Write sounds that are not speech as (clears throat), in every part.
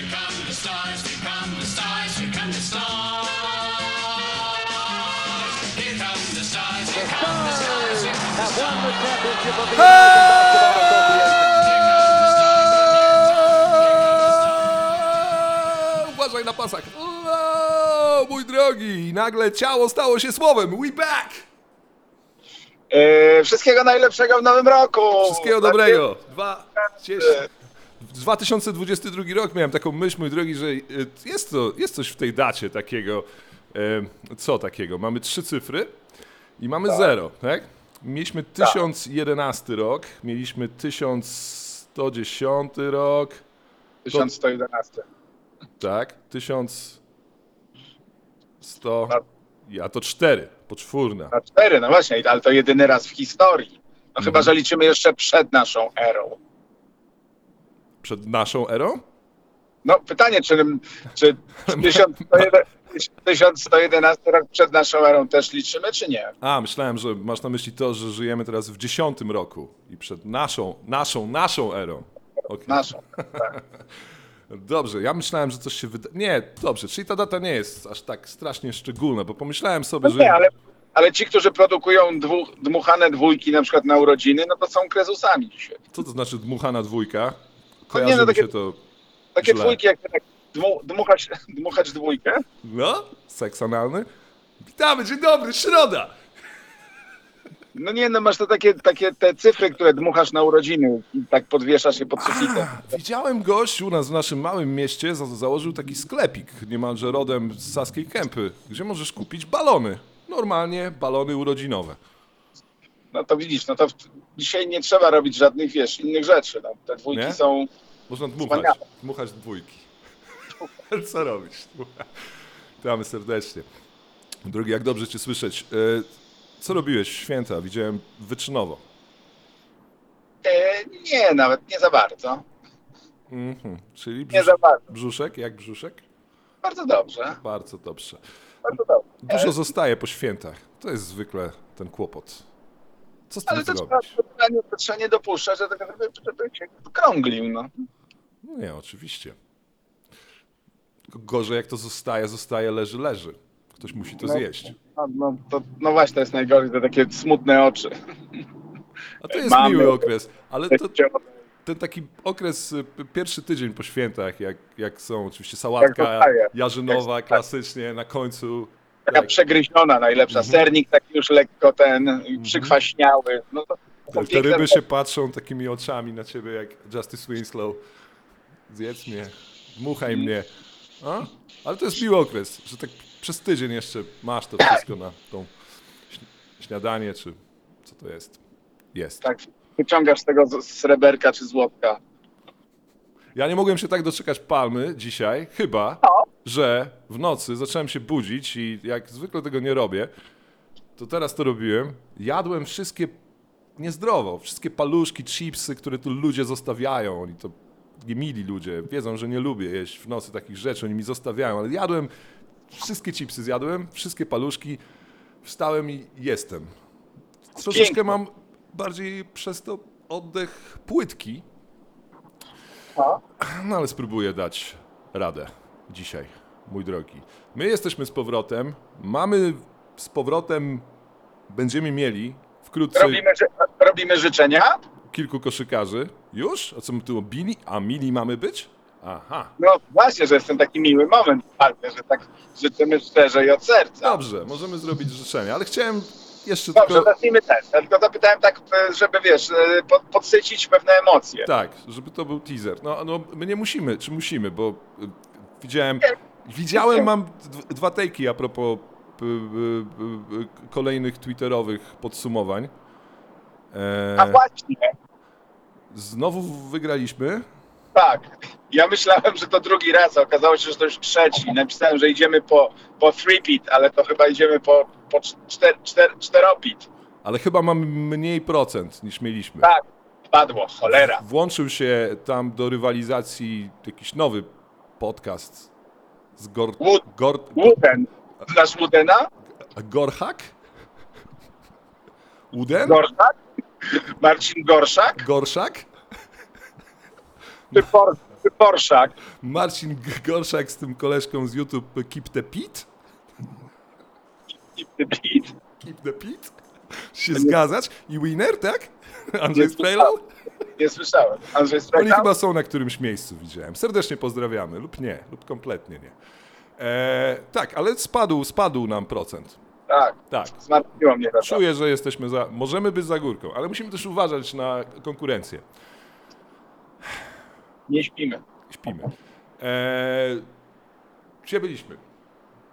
Here come the stars, here come the stars, here come the stars. Here come the stars, here come the stars, here come the have won the championship of the Uważaj na pasach. O, mój drogi, nagle ciało stało się słowem. We back! E, wszystkiego najlepszego w nowym roku! Wszystkiego dobrego. Dwa, cieszę. 2022 rok miałem taką myśl, mój drogi, że y, jest, to, jest coś w tej dacie takiego. Co takiego? Mamy trzy cyfry i mamy zero, tak? Mieliśmy 1011 rok, mieliśmy 1110 rok, 1111. tak? 1100. Ja to cztery, poczwórna. Na cztery, no właśnie, ale to jedyny raz w historii. No Mhm. chyba, że liczymy jeszcze przed naszą erą. Przed naszą erą? No pytanie, czy, czy (laughs) 1111, 1111 rok przed naszą erą też liczymy, czy nie? A, myślałem, że masz na myśli to, że żyjemy teraz w dziesiątym roku i przed naszą, naszą, naszą erą. Okej. Naszą. (laughs) Dobrze, ja myślałem, że coś się wyda... Nie, dobrze, czyli ta data nie jest aż tak strasznie szczególna, bo pomyślałem sobie, No że... nie, ale, ale ci, którzy produkują dwu, dmuchane dwójki na przykład na urodziny, no to są krezusami dzisiaj. Co to znaczy dmuchana dwójka? Kojarzy nie, no mi takie- się to... Takie Źle. dwójki, jak tak dmu, dmuchać, (laughs) dmuchać dwójkę, No? Seks analny? Witamy, dzień dobry, środa! No nie, no masz to takie, takie te cyfry, które dmuchasz na urodziny i tak podwieszasz je pod sufitem. Widziałem gość u nas w naszym małym mieście, za- założył taki sklepik, niemalże rodem z Saskiej Kępy, gdzie możesz kupić balony. Normalnie balony urodzinowe. No to widzisz, no to w, dzisiaj nie trzeba robić żadnych, wiesz, innych rzeczy. No, te dwójki Nie? są... Można dmuchać, Wspaniale. dmuchać dwójki. (laughs) Co robić? (laughs) Witamy serdecznie. Drugi, jak dobrze Cię słyszeć. E, Co robiłeś w święta? Widziałem wyczynowo. E, nie, nawet nie za bardzo. Mhm. Czyli Nie brzusz, za bardzo. brzuszek? Jak brzuszek? Bardzo dobrze, Bardzo dobrze. bardzo dobrze. Dużo zostaje po świętach. To jest zwykle ten kłopot. Co z tym Ale to trzeba, zrobić? trzeba, nie, dopuszczać, że tego, żeby, się krąglił, no. No nie, oczywiście. Tylko gorzej jak to zostaje, zostaje, leży, leży. Ktoś musi to No. zjeść. No, no, to, no właśnie, to jest najgorzej, te takie smutne oczy. A to jest Mamy- miły okres, ale to, ten taki okres, y, p- pierwszy tydzień po świętach, jak, jak są oczywiście sałatka zostaje. jarzynowa klasycznie na końcu. Taka Tak, przegryziona najlepsza, Mhm. sernik taki już lekko ten, przykwaśniały. No to, to te ryby się patrzą takimi oczami na ciebie jak Justice Winslow. Zjedz mnie, dmuchaj mnie. A? Ale to jest miły okres, że tak przez tydzień jeszcze masz to wszystko na tą śni- śniadanie, czy co to jest. Jest. Tak, wyciągasz tego z- sreberka czy złotka. Ja nie mogłem się tak doczekać palmy dzisiaj, chyba. Że w nocy zacząłem się budzić i jak zwykle tego nie robię, to teraz to robiłem. Jadłem wszystkie niezdrowo, wszystkie paluszki, chipsy, które tu ludzie zostawiają. Oni to nie mili ludzie, wiedzą, że nie lubię jeść w nocy takich rzeczy, oni mi zostawiają, ale jadłem wszystkie chipsy, zjadłem, wszystkie paluszki, wstałem i jestem. Troszeczkę mam bardziej przez to oddech płytki, A? no ale spróbuję dać radę dzisiaj, mój drogi. My jesteśmy z powrotem, mamy z powrotem, będziemy mieli wkrótce Robimy, robimy życzenia? kilku koszykarzy. Już? A co my tu Bili? A mili mamy być? Aha. No właśnie, że jest ten taki miły moment, fajny, że tak życzymy szczerze i od serca. Dobrze, możemy zrobić życzenia, ale chciałem jeszcze Dobrze, tylko... zacznijmy też. Ja tylko zapytałem tak, e, żeby wiesz, e, pod, podsycić pewne emocje. Tak, żeby to był teaser. No, no my nie musimy, czy musimy, bo y, widziałem, widziałem, mam dwa tejki a propos kolejnych twitterowych podsumowań. A E, właśnie, znowu wygraliśmy. tak. Ja myślałem, że to drugi raz, a okazało się, że to już trzeci. Napisałem, że idziemy po, po three-pit, ale to chyba idziemy po, po czter, czter, czteropit. Ale chyba mamy mniej procent niż mieliśmy. Tak, padło, cholera. Włączył się tam do rywalizacji jakiś nowy podcast z Gor... Wood- Gor... Wooden. Znasz Woodena? Gorhak? Uden? Gorszak? Marcin Gorszak? Gorszak? Czy, por, czy Borszak. Marcin Gorszak z tym koleżką z YouTube Keep the Pit? i Pete. Keep the Pit? Się zgadzać? I Winner, tak? (laughs) Andrzej Sprejlał? Nie słyszałem. Andrzej Oni Strajka? chyba są na którymś miejscu, widziałem. Serdecznie pozdrawiamy, lub nie, lub kompletnie nie. E, tak, ale spadł, spadł nam procent. Tak. Tak. Zmartwiło mnie to. Czuję, że jesteśmy za. Możemy być za górką, ale musimy też uważać na konkurencję. Nie śpimy. Śpimy. Eee, gdzie byliśmy?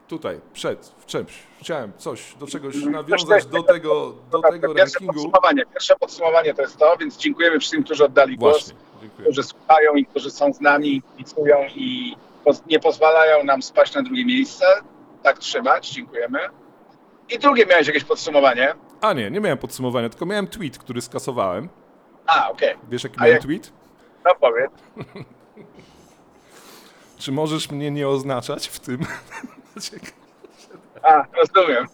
Tutaj, przed, w czymś. Chciałem coś, do czegoś nawiązać do tego, do tego Pierwsze rankingu. podsumowanie. Pierwsze podsumowanie to jest to, więc dziękujemy wszystkim, którzy oddali głos, dziękuję. którzy słuchają i którzy są z nami, kibicują i nie pozwalają nam spaść na drugie miejsce. Tak trzymać, dziękujemy. I drugie miałeś jakieś podsumowanie. A nie, nie miałem podsumowania, tylko miałem tweet, który skasowałem. A, okej. Wiesz, jaki A miałem jak- tweet? No powiedz. (laughs) Czy możesz mnie nie oznaczać w tym? (laughs) A, rozumiem.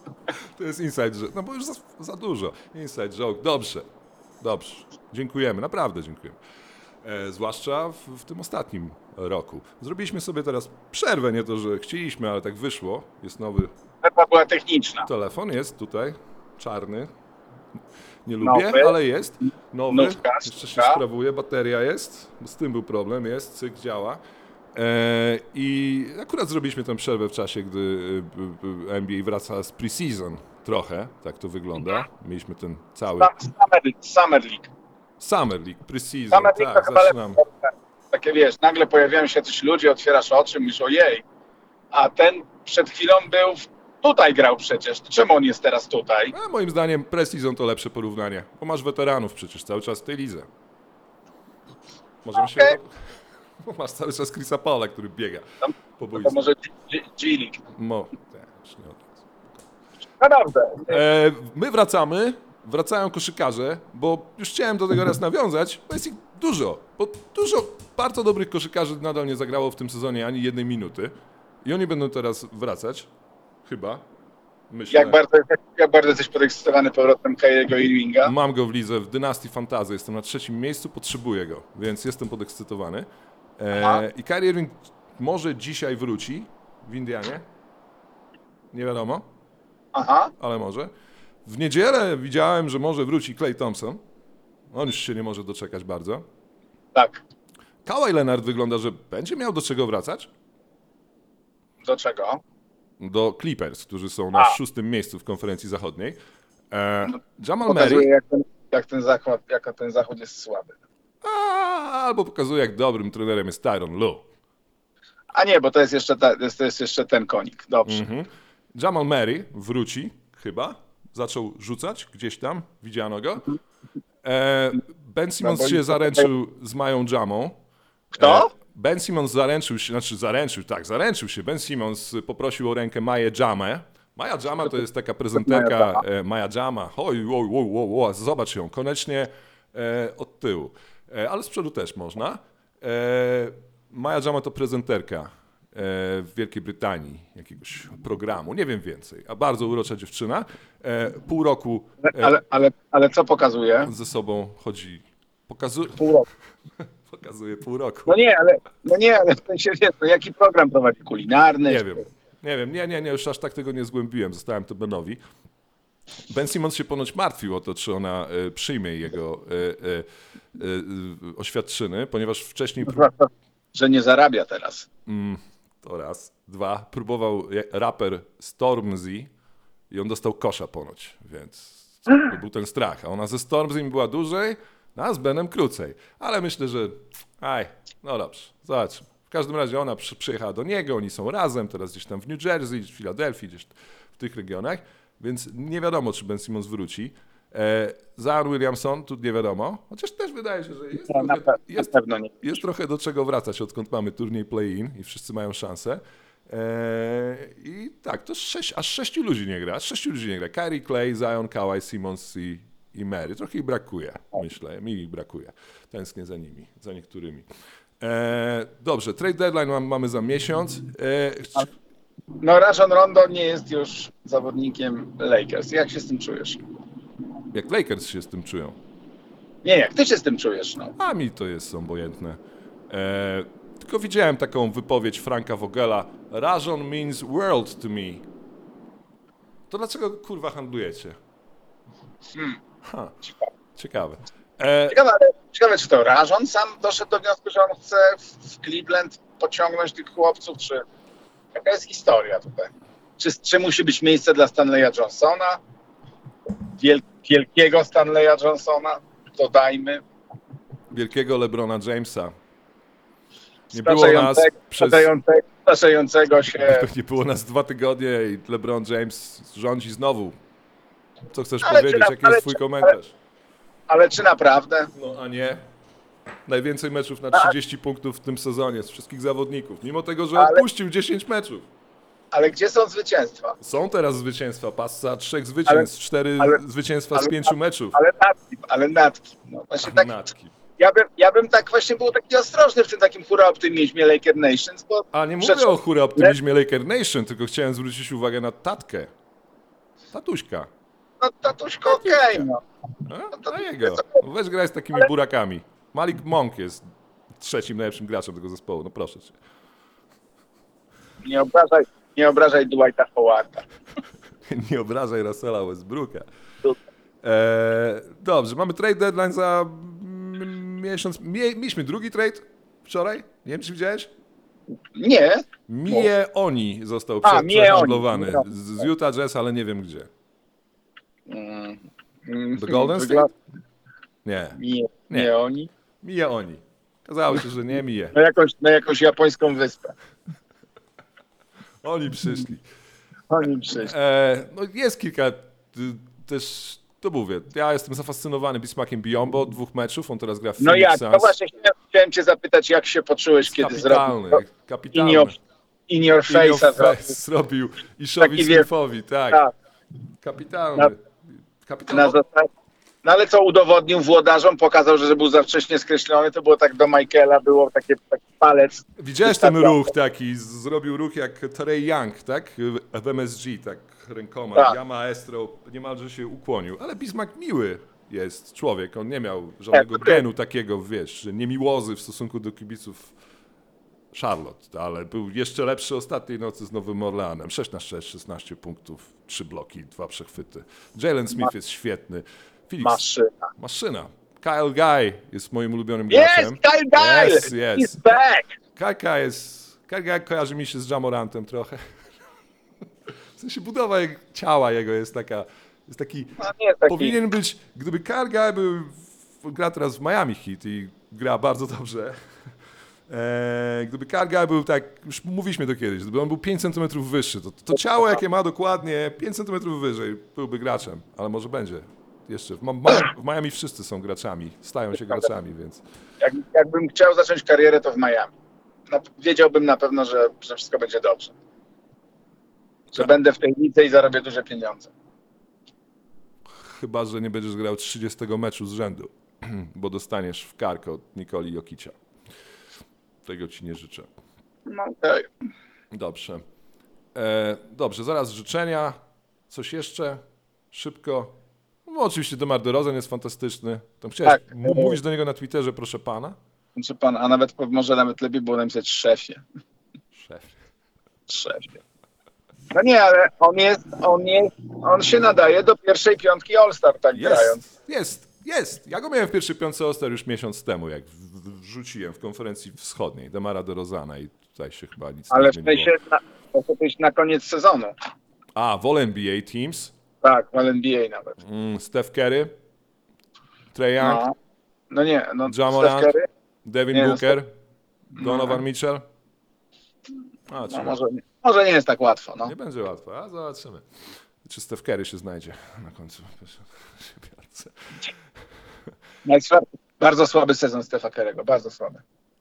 To jest inside joke. No bo już za, za dużo. Inside joke. Dobrze. Dobrze. Dziękujemy. Naprawdę dziękujemy. E, zwłaszcza w, w tym ostatnim roku. Zrobiliśmy sobie teraz przerwę. Nie to, że chcieliśmy, ale tak wyszło. Jest nowy Przerwa była techniczna. telefon. Jest tutaj. Czarny. Nie Nowy. lubię, ale jest. Nowy. Nówka, Jeszcze się sprawuje. Bateria jest. Z tym był problem. Jest. Cyk działa. E, I akurat zrobiliśmy tę przerwę w czasie, gdy y, NBA wraca z preseason trochę, tak to wygląda. Mieliśmy ten cały Summer, Summer League. Summer League, preseason, Summer League tak, chyba zaczynam. lepsze. Takie wiesz, nagle pojawiają się coś ludzie, otwierasz oczy, mówisz ojej, a ten przed chwilą był, w- tutaj grał przecież, czemu on jest teraz tutaj? A moim zdaniem preseason to lepsze porównanie, bo masz weteranów przecież cały czas w tej lidze. Możemy się... Bo (laughs) masz cały czas Chrisa Paula, który biega po To może G- G League. Mo... już nie. No dobrze. E, my wracamy, wracają koszykarze, bo już chciałem do tego raz nawiązać, bo jest ich dużo, bo dużo bardzo dobrych koszykarzy nadal nie zagrało w tym sezonie ani jednej minuty i oni będą teraz wracać, chyba, myślę. Jak bardzo, jak bardzo jesteś podekscytowany powrotem Kyriego Irvinga? Mam go w lidze w Dynastii Fantazy, jestem na trzecim miejscu, potrzebuję go, więc jestem podekscytowany. E, I Kyrie Irving może dzisiaj wróci w Indianie, nie wiadomo, Aha, ale może. W niedzielę widziałem, że może wróci Clay Thompson. On już się nie może doczekać bardzo. tak. Kawhi Leonard wygląda, że będzie miał do czego wracać. Do czego? Do Clippers, którzy są na A. szóstym miejscu w konferencji zachodniej. E, Jamal Pokazuje, Murray jak ten, jak ten zachód, jak ten zachód jest słaby. A, albo pokazuje, jak dobrym trenerem jest Tyron Lue. A nie, bo to jest jeszcze, ta, to jest, jeszcze ten konik. Dobrze. Mhm. Jamal Murray wróci, chyba. Zaczął rzucać gdzieś tam, widziano go. E, ben Simmons No się zaręczył z Mają Jamą. Kto? E, Ben Simmons zaręczył się, znaczy zaręczył, tak, zaręczył się. Ben Simmons poprosił o rękę Maję Jamę. Maja Jama to jest taka prezenterka e, Maja Jama. Oj, oj, oj, oj, oj, zobacz ją, koniecznie e, od tyłu. E, ale z przodu też można. E, Maja Jama to prezenterka e, w Wielkiej Brytanii jakiegoś programu, nie wiem więcej. A bardzo urocza dziewczyna. Pół roku Ale, ale, ale co pokazuje? ze sobą chodzi. Pokazuje, Pół roku. (laughs) pokazuje pół roku. No nie, ale, no nie, ale w sensie, wiesz, to jaki program prowadzi? Kulinarny? Nie wiem. Nie wiem, nie, nie, nie, już aż tak tego nie zgłębiłem, zostałem to Benowi. Ben Simmons się ponoć martwił o to, czy ona e, przyjmie jego e, e, oświadczyny, ponieważ wcześniej pró- Że nie zarabia teraz. to raz, dwa, próbował raper Stormzy i on dostał kosza ponoć, więc to był ten strach. A ona ze Stormzy była dłużej, no, a z Benem krócej. Ale myślę, że aj, no dobrze, zobacz. W każdym razie ona przy, przyjechała do niego, oni są razem, teraz gdzieś tam w New Jersey, w Filadelfii, gdzieś w tych regionach, więc nie wiadomo, czy Ben Simmons wróci. E, Zion Williamson, tu nie wiadomo, chociaż też wydaje się, że jest, No, trochę, pe- jest, jest trochę do czego wracać, odkąd mamy turniej play-in i wszyscy mają szansę. Eee, I tak, to sześć, aż sześciu ludzi nie gra. Aż sześciu ludzi nie gra. Kyrie, Clay, Zion, Kawhi, Simmons i, i Mary. Trochę ich brakuje, myślę. Mi ich brakuje. Tęsknię za nimi, za niektórymi. Eee, dobrze, trade deadline mam, mamy za miesiąc. Eee, chci- No Rajon Rondo nie jest już zawodnikiem Lakers. Jak się z tym czujesz? jak Lakers się z tym czują? Nie, jak ty się z tym czujesz, no. A mi to jest obojętne. Eee, Tylko widziałem taką wypowiedź Franka Vogela. Rajon means world to me. To dlaczego kurwa handlujecie? Ha, ciekawe. E, Ciekawe, ale, ciekawe, czy to Rażon sam doszedł do wniosku, że on chce w Cleveland pociągnąć tych chłopców, czy jaka jest historia tutaj? Czy, czy musi być miejsce dla Stanleya Johnsona? Wiel, wielkiego Stanleya Johnsona? Dodajmy. wielkiego LeBrona Jamesa. Nie było nas przez... starzejącego- się. (laughs) Nie było nas dwa tygodnie i LeBron James rządzi znowu. Co chcesz Ale powiedzieć? na- Jaki ale jest twój czy- komentarz? Ale czy naprawdę? No a nie. Najwięcej meczów na 30 punktów w tym sezonie z wszystkich zawodników. Mimo tego, że Ale- odpuścił 10 meczów. Ale gdzie są zwycięstwa? Są teraz zwycięstwa. Passa trzech zwycięstw, cztery ale- zwycięstwa z ale- pięciu meczów. Ale natki, ale natki. No właśnie tak, ja, bym, ja bym tak właśnie był taki ostrożny w tym takim hura optymizmie Laker Nations, bo A nie mówię o hura optymizmie Laker Nation, tylko chciałem zwrócić uwagę na tatkę. Tatuśka. no tatuśko okej, no. A? to- Na jego. Weź graj z takimi burakami. Malik Monk jest trzecim najlepszym graczem tego zespołu. No proszę cię. Nie obrażaj, nie obrażaj Dwighta Howarda. (laughs) Nie obrażaj Russella Westbrooka. E, dobrze, mamy trade deadline za mm, miesiąc. Mie, mieliśmy drugi trade wczoraj. Nie wiem, czy widziałeś? Nie, Mie Oni został A, prze, Mie przehandlowany Oni. z, Utah Jazz, ale nie wiem gdzie. Mm, The Golden wygla- State? Nie. Nie, Nie. nie oni. Mie Oni. Okazało się, że nie Mie. Na jakąś, na jakąś japońską wyspę. Oni przyszli. Oni przyszli. E, no jest kilka y, też, to mówię, ja jestem zafascynowany Bismarckiem Biombo dwóch meczów, on teraz gra w No jak? No właśnie chciałem, chciałem cię zapytać, jak się poczułeś, kiedy kapitalny, zrobił to? kapitalny. In your, in your In your face. zrobił Taki wie- Smithowi, tak. Tak, Kapitalny. Na- Kapitalny. na zasadzie. No ale co udowodnił włodarzom, pokazał, że był za wcześnie skreślony, to było tak do Michaela, było takie, taki palec. Widziałeś ten ruch taki, zrobił ruch jak Trey Young, tak? W MSG, tak rękoma. Tak. Ja maestro niemalże się ukłonił. Ale Bismarck miły jest człowiek, on nie miał żadnego dobry. genu takiego, wiesz, że niemiłozy w stosunku do kibiców Charlotte, ale był jeszcze lepszy ostatniej nocy z Nowym Orleanem. 6 na 6, 16 punktów, 3 bloki, 2 przechwyty. Jalen Smith jest świetny. Felix, Maszyna. maszyna. Kyle Guy jest moim ulubionym Yes, graczem. Kyle Guy! Yes, yes. He's back! Kajka jest. Kajka kojarzy mi się z Jamorantem trochę. W sensie budowa jego, ciała jego jest taka. Jest taki. Nie taki... Powinien być. Gdyby Karga był. w- Gra teraz w Miami Heat i gra bardzo dobrze. E, gdyby Karga był tak, już mówiliśmy to kiedyś, gdyby on był 5 cm wyższy, to, to ciało jakie ma dokładnie 5 cm wyżej, byłby graczem, ale może będzie jeszcze. W, Miami wszyscy są graczami, stają się graczami, więc Jak, jakbym chciał zacząć karierę, to w Miami. No, wiedziałbym na pewno, że, że wszystko będzie dobrze. Że Tak. będę w tej lidze i zarobię duże pieniądze. Chyba, że nie będziesz grał 30 meczu z rzędu, (clears throat) bo dostaniesz w kark od Nikoli Jokicia. Tego ci nie życzę. No okej. Dobrze. E, dobrze, zaraz życzenia. Coś jeszcze? Szybko. No, oczywiście Demar DeRozan jest fantastyczny. Tam chciałeś, Tak. mówisz do niego na Twitterze, proszę pana? Znaczy pan, a nawet może nawet lepiej było napisać szefie. Szef. Szefie. No nie, ale on jest, on jest, on się nadaje do pierwszej piątki All-Star, tak grając. Jest, jest, jest. Ja go miałem w pierwszej piątce Oster już miesiąc temu, jak w- w- wrzuciłem w konferencji wschodniej Demara DeRozana i tutaj się chyba nic Ale nie w zmieniło. sensie na, na koniec sezonu. A, w All NBA Teams. Tak, w NBA nawet. Mm, Steph Curry, Trae Young, No, no nie, no Ja Morant. Steph Curry, Devin Nie, no, Booker, Donovan Mitchell. A, no, może, nie- może nie jest tak łatwo. No. Nie będzie łatwo, a zobaczymy. Czy Steph Curry się znajdzie na końcu (laughs) bardzo słaby sezon Stefa Kerego, bardzo słaby.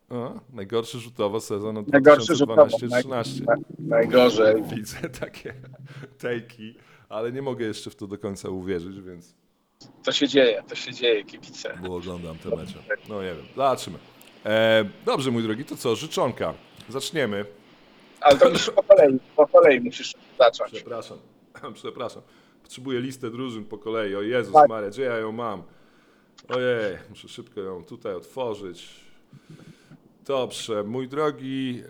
O, najgorszy rzutowo sezon od Najgorszy rzutowo. 2012-13. Naj, najgorzej. Widzę takie (laughs) tejki, ale nie mogę jeszcze w to do końca uwierzyć, więc To się dzieje, to się dzieje, kibice. bo oglądam te mecze. No nie wiem, zobaczymy. E, dobrze, mój drogi, to co, życzonka. Zaczniemy. Ale to musisz po kolei, po kolei musisz zacząć. Przepraszam, (clears throat) przepraszam. Potrzebuję listę drużyn po kolei. O Jezus Tak. Maria, gdzie ja ją mam? Ojej, muszę szybko ją tutaj otworzyć. Dobrze, mój drogi, e,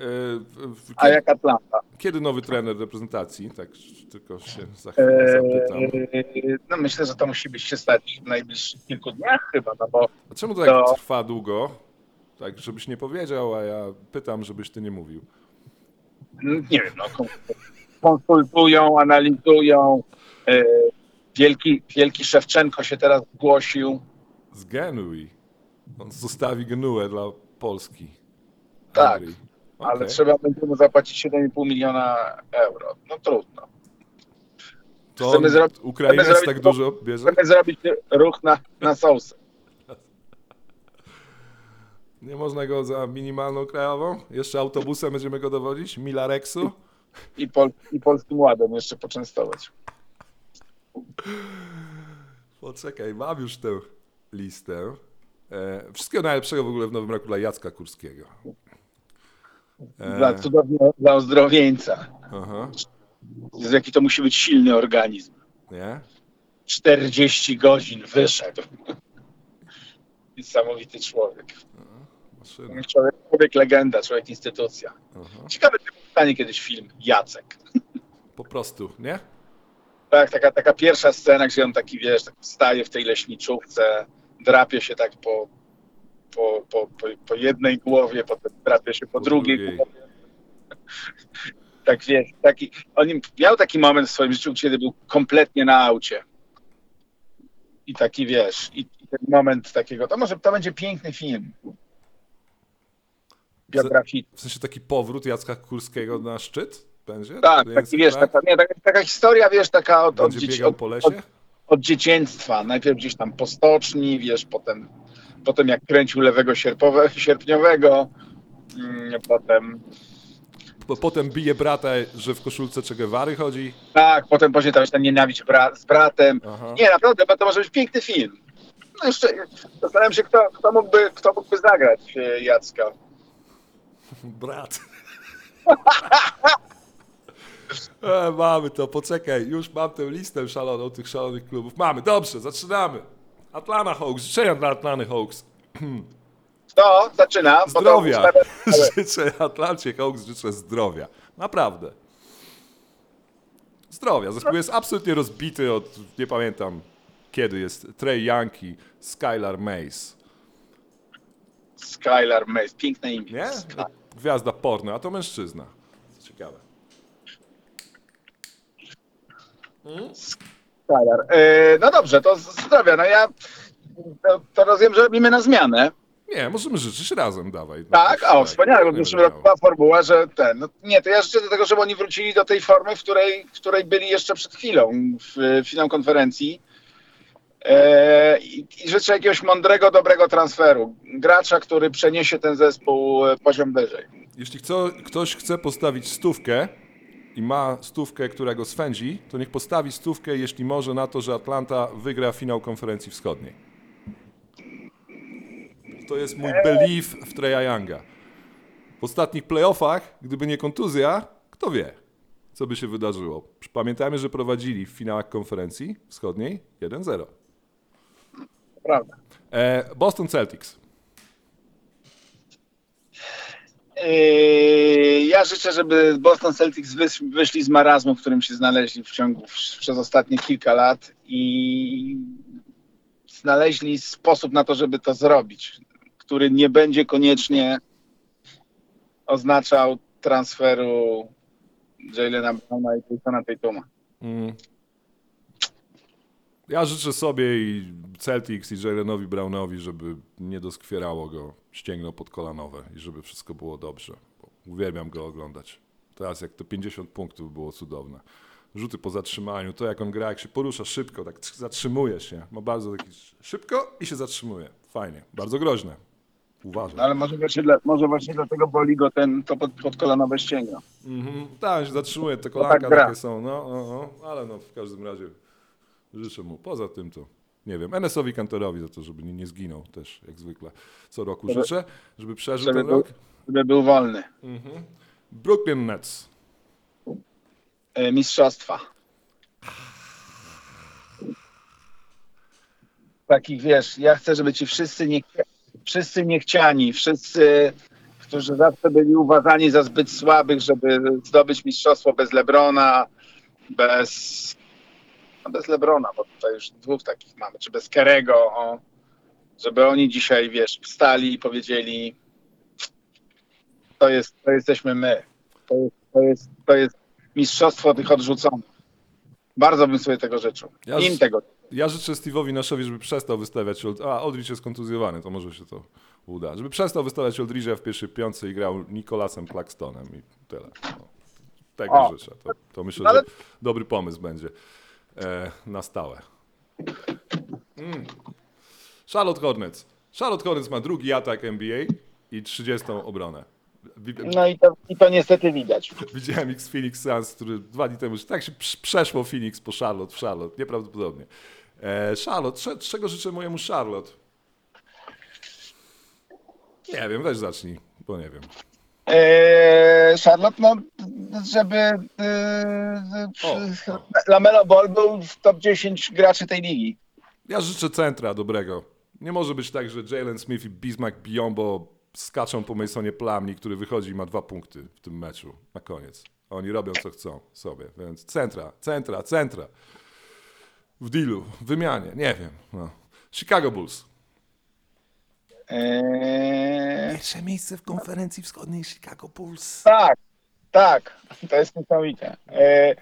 w- A jak Atlanta? kiedy nowy trener reprezentacji? Tak, tylko się za chwilę zapytam. No myślę, że to musi być się stać w najbliższych kilku dniach chyba, no bo A czemu to tak to- trwa długo? Tak, żebyś nie powiedział, a ja pytam, żebyś ty nie mówił. mm, nie wiem, no, kon- konsultują, analizują. Eee, wielki, wielki Szewczenko się teraz zgłosił. Z Genui. On zostawi Genuę dla Polski. Tak, Andrzej. Ale trzeba będzie mu zapłacić 7,5 miliona euro. No trudno. To chcemy zrobić- chcemy zrobić tak dużo bierze? Chcemy zrobić ruch na, na sousy. (laughs) Nie można go za minimalną krajową? Jeszcze autobusem będziemy go dowodzić? Milarexu? I, pol, I polskim ładem jeszcze poczęstować. Poczekaj, mam już tę listę. E, wszystkiego najlepszego w ogóle w nowym roku dla Jacka Kurskiego. E, Dla cudownego, dla ozdrowieńca. aha, Jaki to musi być silny organizm. nie? 40 godzin wyszedł. Niesamowity człowiek. Maszyna. Człowiek, człowiek legenda, człowiek instytucja. Aha. Ciekawe, czy powstanie kiedyś film Jacek. Po prostu, nie? Tak, taka, taka pierwsza scena, gdzie on taki, wiesz, tak staje w tej leśniczówce, drapie się tak po, po, po, po, po jednej głowie, potem drapie się po, Po drugiej, drugiej. głowie. (laughs) Tak wiesz, taki, on miał taki moment w swoim życiu, kiedy był kompletnie na aucie. I taki, wiesz, i, i ten moment takiego, to może to będzie piękny film. Biograficzny. W sensie taki powrót Jacka Kurskiego na szczyt będzie? Tak, taki, wiesz, tak? taka, nie, taka, taka historia, wiesz, taka od, od, dzieci, od, po od, lesie? od dzieciństwa. Najpierw gdzieś tam po stoczni, wiesz, potem, potem jak kręcił lewego sierpowe, sierpniowego, mm, potem Bo potem bije brata, że w koszulce Che Guevary chodzi. tak, potem później tam się tam nienawidź bra, z bratem. Aha. Nie, naprawdę, bo to może być piękny film. No jeszcze zastanawiam się, kto, kto, mógłby, kto mógłby zagrać e, Jacka. (laughs) Brat. (laughs) E, mamy to, poczekaj, już mam tę listę szaloną tych szalonych klubów. Mamy, dobrze, zaczynamy. Atlanta Hawks, życzenia dla Atlanty Hawks. Kto zaczyna? Zdrowia. (laughs) Życzę Atlancie Hawks, życzę zdrowia. Naprawdę. Zdrowia. Zespół jest absolutnie rozbity od, nie pamiętam kiedy jest, Trey i Skylar Mace. Skylar Mace, piękne imię. Nie? Gwiazda porno, a to mężczyzna. Co ciekawe. Skylar. E, no dobrze, to zdrowia. No ja to, to rozumiem, że robimy na zmianę. Nie, możemy życzyć razem, dawaj. Tak, No, o, wspaniale, bo w miał. była formuła, że ten. No, nie, to ja życzę do tego, żeby oni wrócili do tej formy, w której, w której byli jeszcze przed chwilą, w finał konferencji. E, i, I życzę jakiegoś mądrego, dobrego transferu. Gracza, który przeniesie ten zespół e, poziom wyżej. Jeśli kto, ktoś chce postawić stówkę i ma stówkę, która go swędzi, to niech postawi stówkę, jeśli może, na to, że Atlanta wygra finał konferencji wschodniej. To jest mój belief w Treya Younga. W ostatnich playoffach, gdyby nie kontuzja, kto wie, co by się wydarzyło. Pamiętajmy, że prowadzili w finałach konferencji wschodniej 1-0. Prawda. E, Boston Celtics. Yy, Ja życzę, żeby Boston Celtics wysz- wyszli z marazmu, w którym się znaleźli w ciągu przez ostatnie kilka lat i znaleźli sposób na to, żeby to zrobić, który nie będzie koniecznie oznaczał transferu Jalena Browna i Jasona Tatuma. Mm. Ja życzę sobie i Celtics i Jalenowi Brownowi, żeby nie doskwierało go ścięgno podkolanowe i żeby wszystko było dobrze. Uwielbiam go oglądać. Teraz jak to 50 punktów było cudowne. Rzuty po zatrzymaniu, to jak on gra, jak się porusza szybko, tak zatrzymuje się. Ma bardzo taki szybko i się zatrzymuje. Fajnie, bardzo groźne. Uważam. No ale może właśnie, dla, może właśnie dlatego boli go ten, to pod, podkolanowe ścięgno. Mhm. Tak, się zatrzymuje, te tak kolanka gra. takie są, no, no, no, ale no w każdym razie życzę mu. Poza tym to, nie wiem, NS-owi Kantorowi za to, żeby nie, nie zginął też, jak zwykle co roku Żeby- życzę, żeby przeżył żeby ten był- rok. Żeby był wolny. Brooklyn Nets. E, mistrzostwa. Takich wiesz, ja chcę, żeby ci wszyscy, nie, wszyscy niechciani, wszyscy, którzy zawsze byli uważani za zbyt słabych, żeby zdobyć mistrzostwo bez Lebrona, bez, no bez Lebrona, bo tutaj już dwóch takich mamy, czy bez Kerego, o, żeby oni dzisiaj, wiesz, wstali i powiedzieli to jest, to jesteśmy my. To jest, to jest, to jest mistrzostwo tych odrzuconych. Bardzo bym sobie tego życzył. Ja Im tego. Ja życzę Steve'owi Naszowi, żeby przestał wystawiać... Old... A, Oldrich jest kontuzjowany, to może się to uda. Żeby przestał wystawiać Oldridge'a w pierwszej piątce i grał Nicolasem Claxtonem i tyle. No. Tego O. życzę. To, to myślę, Ale- że dobry pomysł będzie e, na stałe. Mm. Charlotte Hornets. Charlotte Hornets ma drugi atak NBA i 30 obronę. No i to, i to niestety widać. Widziałem X Phoenix Suns, który dwa dni temu, tak się prz- przeszło Phoenix po Charlotte, w Charlotte, nieprawdopodobnie. E, Charlotte, cze- czego życzę mojemu Charlotte? Nie wiem, weź zacznij, bo nie wiem. Eee, Charlotte, no, żeby eee, O, Lamelo Ball był w top 10 graczy tej ligi. Ja życzę centra dobrego. Nie może być tak, że Jalen Smith i Bismack Biombo skaczą po Masonie Plamni, który wychodzi i ma dwa punkty w tym meczu na koniec. Oni robią co chcą sobie, więc centra, centra, centra. W dealu, w wymianie, nie wiem. No. Chicago Bulls. Eee, Pierwsze miejsce w konferencji wschodniej Chicago Bulls. tak, tak, to jest niesamowite. Eee,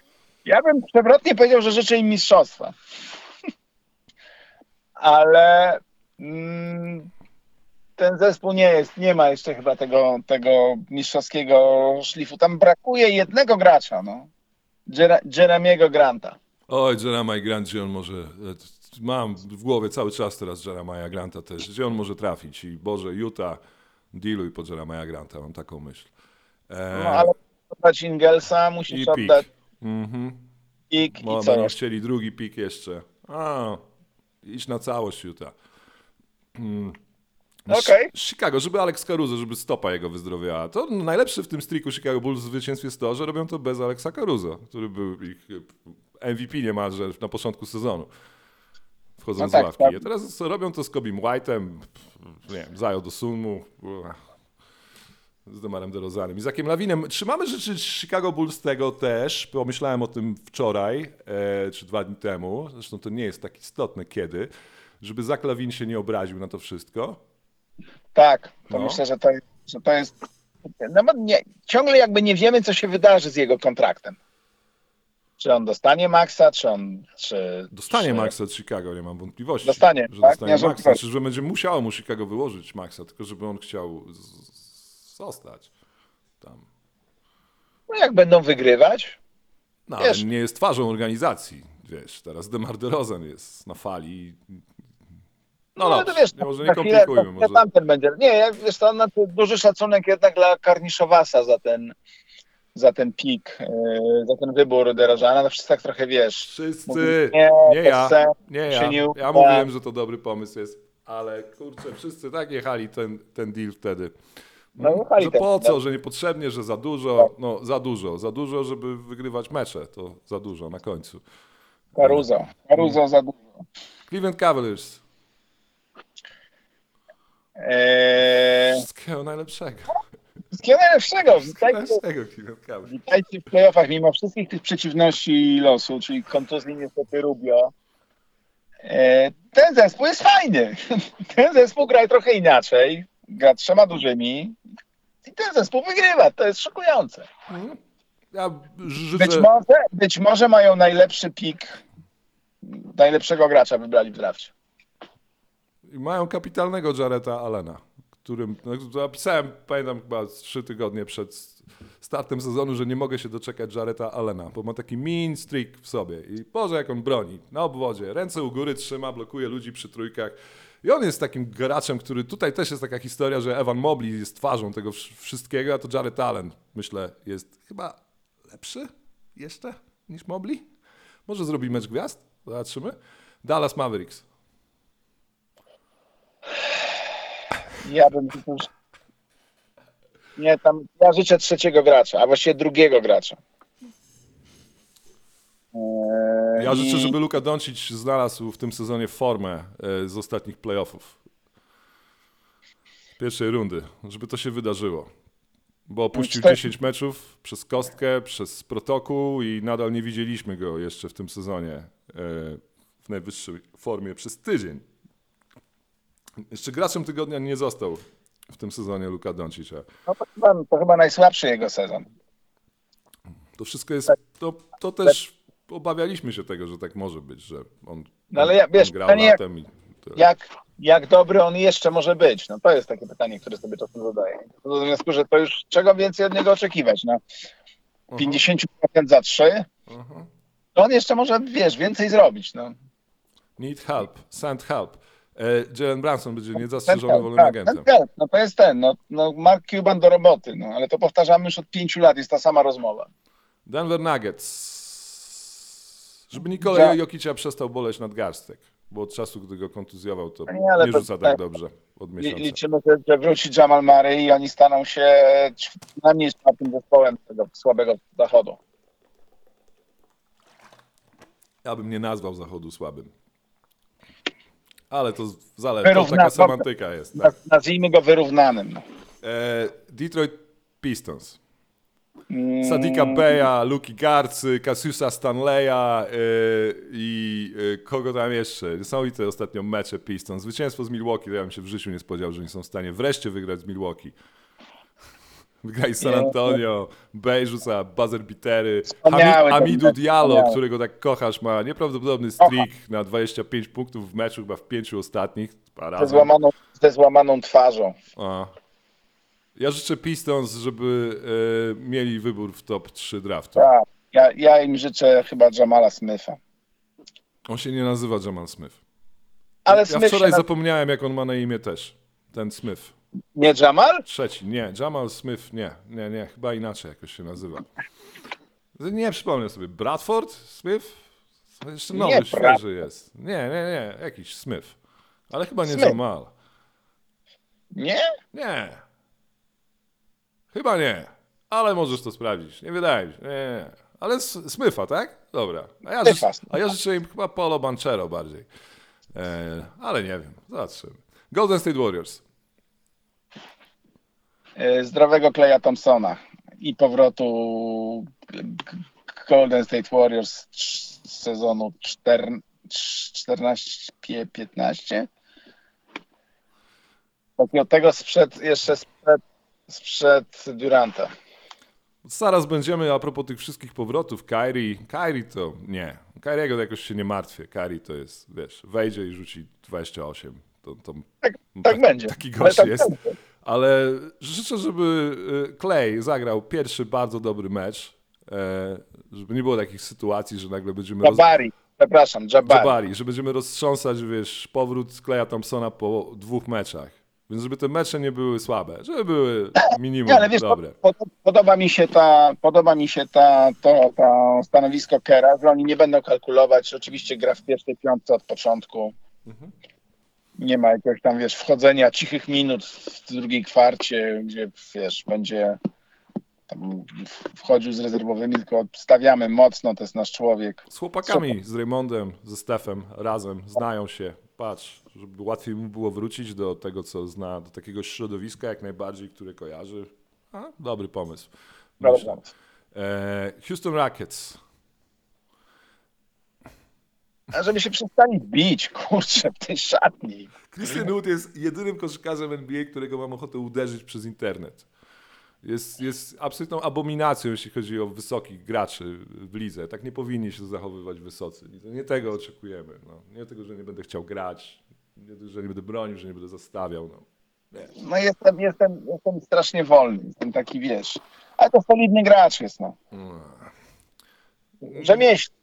ja bym przewrotnie powiedział, że życzę im mistrzostwa. (laughs) Ale mm, ten zespół nie jest, nie ma jeszcze chyba tego, tego mistrzowskiego szlifu. Tam brakuje jednego gracza, no. Jere- Jeremiego Granta. Oj, Jeremiah Grant, gdzie on może... Mam w głowie cały czas teraz Jeremiah Granta też. Gdzie on może trafić? I Boże, Utah, dealuj po Jeremiah Granta, mam taką myśl. E, No ale oddać Ingelsa, musisz I pik. oddać Mhm. pik Bo i co chcieli drugi pik jeszcze. A, idź na całość Utah. Mm. Ch- Chicago, żeby Alex Caruso, żeby stopa jego wyzdrowiała. To najlepsze w tym streaku Chicago Bulls w zwycięstwie jest to, że robią to bez Alexa Caruso, który był ich MVP niemalże na początku sezonu. Wchodząc No tak, z ławki. tak. A teraz robią to z Kobim White'em, nie wiem, zajął do Sunmu, z Demarem DeRozanem i Zakiem Lawinem. Czy mamy życzyć Chicago Bulls tego też? Pomyślałem o tym wczoraj, e, czy dwa dni temu, zresztą to nie jest tak istotne kiedy, żeby Zak Lawin się nie obraził na to wszystko. Tak, to No. myślę, że to jest, że to jest no, nie, ciągle jakby nie wiemy, co się wydarzy z jego kontraktem. Czy on dostanie maksa, czy on, czy... Dostanie czy... Maxa od Chicago, nie mam wątpliwości. Dostanie, że tak? dostanie Nie Maxa. wątpliwości. Znaczy, że będzie musiało mu Chicago wyłożyć Maxa, tylko żeby on chciał zostać tam. No jak będą wygrywać, No, Wiesz. ale nie jest twarzą organizacji, wiesz, teraz Demar DeRozan jest na fali. No, no, to wiesz, nie, może nie chwilę- komplikujmy. za Może... chwilę tamten będzie. Nie, ja, wiesz to znaczy duży szacunek jednak dla Karniszowasa za ten za ten pik, yy, za ten wybór Derożana. No wszyscy tak trochę wiesz. Wszyscy, nie, bez ja, nie ja. nie Ja uda. mówiłem, że to dobry pomysł jest, ale kurczę, wszyscy tak jechali ten, ten deal wtedy. No, że po co, no. że niepotrzebnie, że za dużo, no za dużo, za dużo, żeby wygrywać mecze, to za dużo na końcu. Caruso. Caruso za dużo. Cleveland Cavaliers, Eee, wszystkiego najlepszego. Wszystkiego Witajcie, witajcie w playoffach, mimo wszystkich tych przeciwności losu, czyli kontuzji niestety Rubio. Eee, ten zespół jest fajny. (laughs) Ten zespół gra trochę inaczej. Gra trzema dużymi. I ten zespół wygrywa. To jest szokujące. Ja Być życzę, może, być może mają najlepszy pik, najlepszego gracza wybrali w drafcie. I mają kapitalnego Jareta Allena, którym no, napisałem, pamiętam chyba trzy tygodnie przed startem sezonu, że nie mogę się doczekać Jareta Allena, bo ma taki mean streak w sobie i Boże jak on broni, na obwodzie, ręce u góry trzyma, blokuje ludzi przy trójkach i on jest takim graczem, który tutaj też jest taka historia, że Evan Mobley jest twarzą tego wsz- wszystkiego, a to Jared Allen, myślę, jest chyba lepszy jeszcze niż Mobley. Może zrobi mecz gwiazd? Zobaczymy. Dallas Mavericks. Ja bym już... Nie, tam ja życzę trzeciego gracza, a właściwie drugiego gracza. Eee, Ja życzę, i- żeby Luka Doncic znalazł w tym sezonie formę e, z ostatnich playoffów. Pierwszej rundy, żeby to się wydarzyło. Bo opuścił Cztery- 10 meczów przez kostkę, przez protokół i nadal nie widzieliśmy go jeszcze w tym sezonie e, w najwyższej formie przez tydzień. Jeszcze graczem tygodnia nie został w tym sezonie Luka Doncic. No to, chyba, to chyba najsłabszy jego sezon. To wszystko jest. To, to też obawialiśmy się tego, że tak może być, że on, No ale ja- wiesz, on grał pytanie jak- latem i tyle. Jak, jak dobry on jeszcze może być? No to jest takie pytanie, które sobie czasem zadaję. W związku, że to już czego więcej od niego oczekiwać? No, 50% za 3, Aha. to on jeszcze może, wiesz, więcej zrobić. No. Need help, send help. E, Jalen Branson będzie niezastrzeżony wolnym tak, agentem. ten help, no to jest ten, no, no Mark Cuban do roboty, no ale to powtarzamy już od pięciu lat, jest ta sama rozmowa. Denver Nuggets. Żeby Nikola Za- Jokicia przestał boleć nadgarstek, bo od czasu, gdy go kontuzjował, to nie, nie to- rzuca tak tak. dobrze od miesiąca. Liczymy, że- wróci Jamal Murray i oni staną się najmniej czwartym zespołem tego słabego zachodu. Ja bym nie nazwał zachodu słabym. Ale to zależy, to taka semantyka jest. Tak. Naz- Nazwijmy go wyrównanym. No. E, Detroit Pistons. Mm, Sadika Beya, Luki Garcy, Cassiusa Stanleya e, i e, kogo tam jeszcze. Niesamowite ostatnio mecze Pistons. Zwycięstwo z Milwaukee, to ja bym się w życiu nie spodziewał, że oni są w stanie wreszcie wygrać z Milwaukee. Z San Antonio, Bey rzuca buzzer ten Hamidu mecz, Diallo, którego tak kochasz, ma nieprawdopodobny streak na 25 punktów w meczu, chyba w pięciu ostatnich. Ze złamaną, ze złamaną twarzą. a. Ja życzę Pistons, żeby e, mieli wybór w top 3 draftu. Tak. Ja, ja im życzę chyba Jamala Smitha. On się nie nazywa Jamal Smith. Ale Ja Smith wczoraj na... zapomniałem, jak on ma na imię też. Ten Smith. Nie Jamal? Trzeci. Nie, Jamal Smith nie. Nie, nie, chyba inaczej jakoś się nazywa. Nie przypomnę sobie. Bradford Smith? Jeszcze nowy, Nie, świeży Bradford. jest. Nie, nie, nie. Jakiś Smith. Ale chyba nie Smith. Jamal. Nie? Nie. Chyba nie. Ale możesz to sprawdzić. Nie wydaje mi się. Nie, nie. Ale S- Smitha, tak? Dobra. A ja, życzę, a ja życzę im chyba Polo Banchero bardziej. E, ale nie wiem. Zobaczymy. Golden State Warriors. E, Zdrowego Kleja Thompsona i powrotu Golden State Warriors z sezonu 14-15. Takiego tego sprzed, jeszcze sprzed, sprzed Duranta. Zaraz będziemy, a propos tych wszystkich powrotów, Kyrie, Kyrie to nie. Kyriego to jakoś się nie martwię. Kyrie to jest, wiesz, wejdzie i rzuci 28. To, to Tak, tak będzie. Taki gość tak jest. będzie. Ale życzę, żeby Clay zagrał pierwszy bardzo dobry mecz. E, żeby nie było takich sytuacji, że nagle będziemy roz... Jabari, przepraszam, Jabari. Jabari, że będziemy roztrząsać, wiesz, powrót Claya Thompsona po dwóch meczach. Więc żeby te mecze nie były słabe, żeby były (laughs) minimum Nie, ale wiesz, dobre. pod, podoba mi się ta, podoba mi się ta, to, to stanowisko Kera, że oni nie będą kalkulować. Oczywiście gra w pierwszej piątce od początku. Nie ma jakiegoś tam, wiesz, wchodzenia cichych minut w drugiej kwarcie, gdzie, wiesz, będzie tam wchodził z rezerwowymi, tylko stawiamy mocno, to jest nasz człowiek. Z chłopakami, z Raymondem, ze Stefem razem, znają się. Patrz, żeby łatwiej mu było wrócić do tego, co zna, do takiego środowiska jak najbardziej, które kojarzy. A, dobry pomysł. Myślę. Dobra. E, Houston Rockets. A żeby się przestali bić, kurczę, w tej szatni. Christian Wood jest jedynym koszykarzem NBA, którego mam ochotę uderzyć przez internet. Jest, jest absolutną abominacją, jeśli chodzi o wysokich graczy w lidze. Tak nie powinni się zachowywać wysocy. Nie tego oczekujemy. No. Nie tego, że nie będę chciał grać, nie tego, że nie będę bronił, że nie będę zastawiał. No. Nie. No jestem, jestem, jestem strasznie wolny, jestem taki, wiesz, ale to solidny gracz jest, no. Rzemieślnik.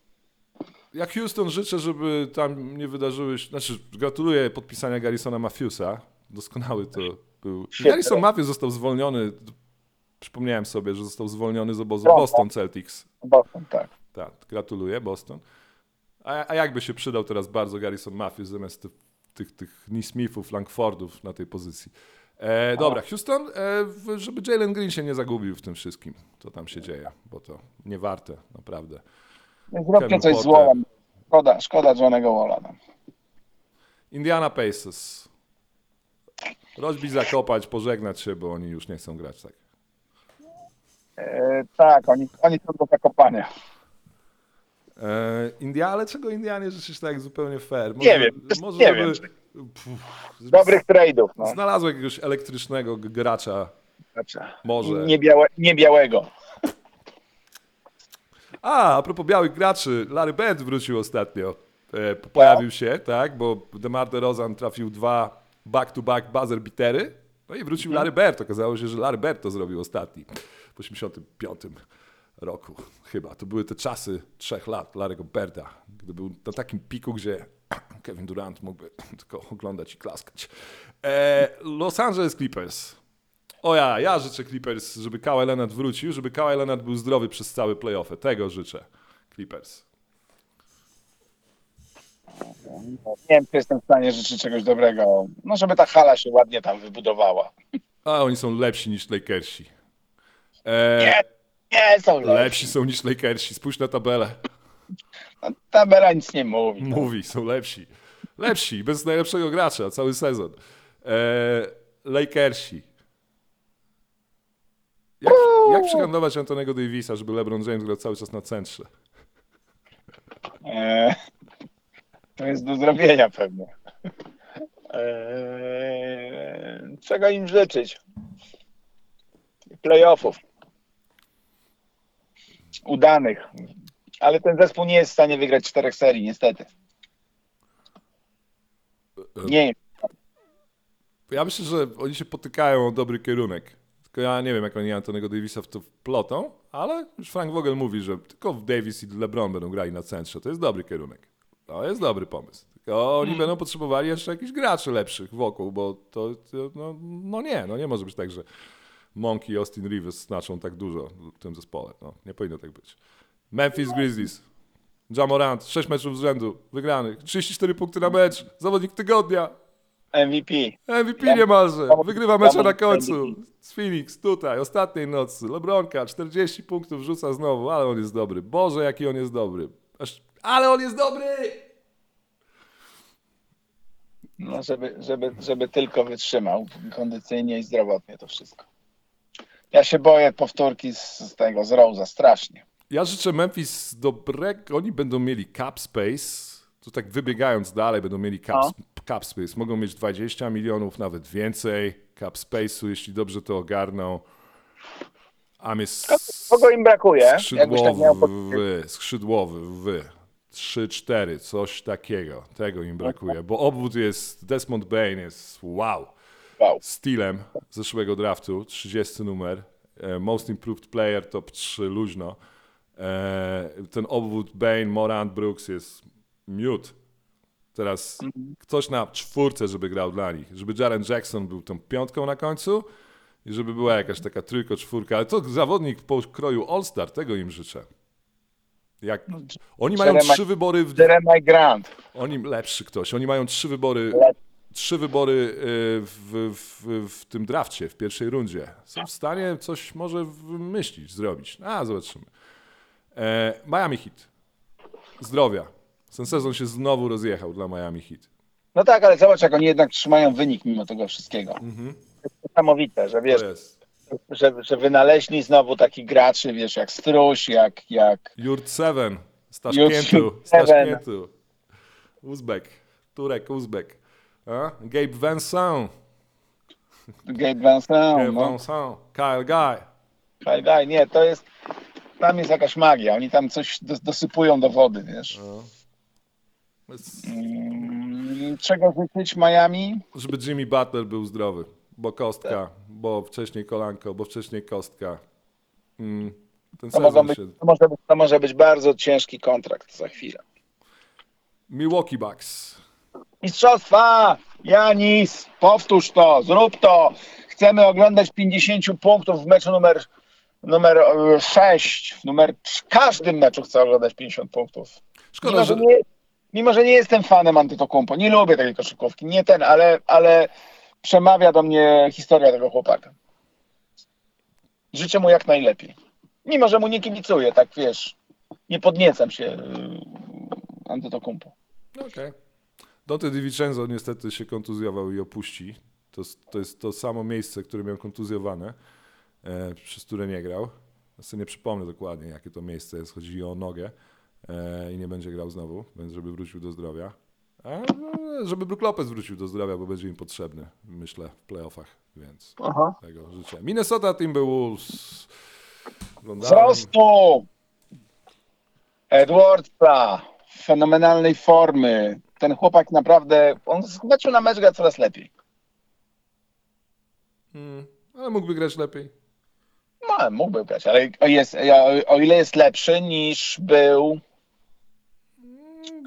Jak Houston życzę, żeby tam nie wydarzyły się... Znaczy, gratuluję podpisania Garrisona Matthewsa. Doskonały to był. Garrison Matthews został zwolniony. Przypomniałem sobie, że został zwolniony z obozu. Boston Celtics. Boston, tak. Tak, gratuluję, Boston. A, a jakby się przydał teraz bardzo Garrison Matthews zamiast tych, tych, tych Neesmithów, Langfordów na tej pozycji. E, dobra, Houston, e, żeby Jalen Green się nie zagubił w tym wszystkim, co tam się dzieje, bo to nie warte, naprawdę. Zróbcie Kevin coś z Porter. Wallem. Szkoda, szkoda Johnego Walla. No. Indiana Pacers. Rozbić, zakopać, pożegnać się, bo oni już nie chcą grać tak. E, tak, oni, oni są do zakopania. E, India, ale czego Indianie życzysz tak zupełnie fair? Nie wiem, może nie żeby, wiem. Dobrych trade'ów, no. Znalazł jakiegoś elektrycznego gracza, Znaczy, może. nie, białe, nie białego. A, a propos białych graczy, Larry Bird wrócił ostatnio. E, pojawił się, tak, bo DeMar DeRozan trafił dwa back-to-back buzzer bitery. No i wrócił Larry Bird. Okazało się, że Larry Bird to zrobił ostatni w 85 roku chyba. To były te czasy trzech lat Larry'ego Birda, gdy był na takim piku, gdzie Kevin Durant mógłby tylko oglądać i klaskać. E, Los Angeles Clippers. O ja, ja życzę Clippers, żeby Kawhi Leonard wrócił, żeby Kawhi Leonard był zdrowy przez całe playoffy. Tego życzę Clippers. Nie wiem, czy jestem w stanie życzyć czegoś dobrego. No, żeby ta hala się ładnie tam wybudowała. A oni są lepsi niż Lakersi. E, Nie, nie są lepsi. lepsi są niż Lakersi. Spójrz na tabelę. No, tabela nic nie mówi. no. Mówi, są lepsi. Lepsi, bez najlepszego gracza cały sezon. E, Lakersi. Jak, jak przehandlować Antonego Davisa, żeby LeBron James grał cały czas na centrze? E, to jest do zrobienia pewnie. E, czego im życzyć? Playoffów. Udanych. Ale ten zespół nie jest w stanie wygrać czterech serii, niestety. Nie. Ja myślę, że oni się potykają o dobry kierunek. Tylko ja nie wiem, jak oni Antonego Davisa w to wplotą, ale już Frank Vogel mówi, że tylko Davis i LeBron będą grali na centrze. To jest dobry kierunek. To jest dobry pomysł. Tylko oni będą potrzebowali jeszcze jakichś graczy lepszych wokół, bo to, to no, no nie, no nie może być tak, że Monk i Austin Rivers znaczą tak dużo w tym zespole. No, nie powinno tak być. Memphis Grizzlies. Jamorant, 6 meczów z rzędu wygranych, 34 punkty na mecz, zawodnik tygodnia, MVP. MVP niemalże. Wygrywa mecze na końcu. Z Phoenix tutaj, ostatniej nocy. Lebronka, 40 punktów rzuca znowu, ale on jest dobry. Boże, jaki on jest dobry. Aż... Ale on jest dobry! No, żeby, żeby, żeby tylko wytrzymał kondycyjnie i zdrowotnie to wszystko. Ja się boję powtórki z, z tego, z Rose'a, strasznie. Ja życzę Memphis dobrego. Oni będą mieli cap space. To tak wybiegając dalej, będą mieli cap, No. cap space. Mogą mieć 20 milionów, nawet więcej cap space'u, jeśli dobrze to ogarną. A jest Kogo im brakuje? Tak miał pod... skrzydłowy, skrzydłowy, wy. 3-4, coś takiego. Tego im brakuje, bo obwód jest, Desmond Bain jest wow. wow. Steelem zeszłego draftu, 30 numer. E, Most Improved Player, top 3, luźno. E, Ten obwód Bain, Morant, Brooks jest miód. Teraz ktoś na czwórce, żeby grał dla nich. Żeby Jaren Jackson był tą piątką na końcu i żeby była jakaś taka trójko, czwórka. Ale to zawodnik po kroju All-Star, tego im życzę. Jak, oni mają Jeremiah- trzy wybory w Jeremiah Grant. oni lepszy ktoś. Oni mają trzy wybory, trzy wybory y, w, w, w tym drafcie, w pierwszej rundzie. Są w stanie coś może wymyślić, zrobić. A, zobaczymy. E, Miami Heat. Zdrowia. Ten sezon się znowu rozjechał dla Miami Heat. No tak, ale zobacz, jak oni jednak trzymają wynik mimo tego wszystkiego. To jest niesamowite, że wiesz, To jest. że, że wynaleźli znowu takich graczy, wiesz, jak Struś, jak, jak Jurt Seven. z Taszkentu. Z Seven. Taszkentu. Uzbek. Turek Uzbek. A? Gabe Vincent. Gabe Vincent. Gabe No. Vincent. Kyle Guy. Daj, daj, nie, to jest, tam jest jakaś magia. Oni tam coś dos- dosypują do wody, wiesz. Jest- Mm, Czego życzyć Miami? żeby Jimmy Butler był zdrowy, bo kostka, bo wcześniej kolanko, bo wcześniej kostka. Mm, ten To, być, się... to, może być, to może być bardzo ciężki kontrakt za chwilę. Milwaukee Bucks. Mistrzostwa! Janis, powtórz to, zrób to. Chcemy oglądać 50 punktów w meczu numer, numer 6. W numer, w każdym meczu chcę oglądać 50 punktów. Szkoda, że nie, mimo, że nie jestem fanem Antytokumpo, nie lubię takiej koszykówki, nie ten, ale, ale przemawia do mnie historia tego chłopaka. Życzę mu jak najlepiej. Mimo, że mu nie kibicuję, tak wiesz, nie podniecam się yy, Antytokumpo. Okej. Dante DiVincenzo niestety się kontuzjował i opuści. To, to jest to samo miejsce, które miał kontuzjowane, e, przez które nie grał. Ja sobie nie przypomnę dokładnie, jakie to miejsce jest. Chodzi o nogę e, i nie będzie grał znowu, więc żeby wrócił do zdrowia. A, no, żeby Brook Lopez wrócił do zdrowia, bo będzie im potrzebny, myślę, w playoffach, więc Aha. tego życzę. Minnesota Timberwolves. Wzrostu! Edwardsa, fenomenalnej formy. Ten chłopak naprawdę, on z meczu na mecz gra coraz lepiej. Mm, ale mógłby grać lepiej. No, mógłby grać, ale jest, o ile jest lepszy niż był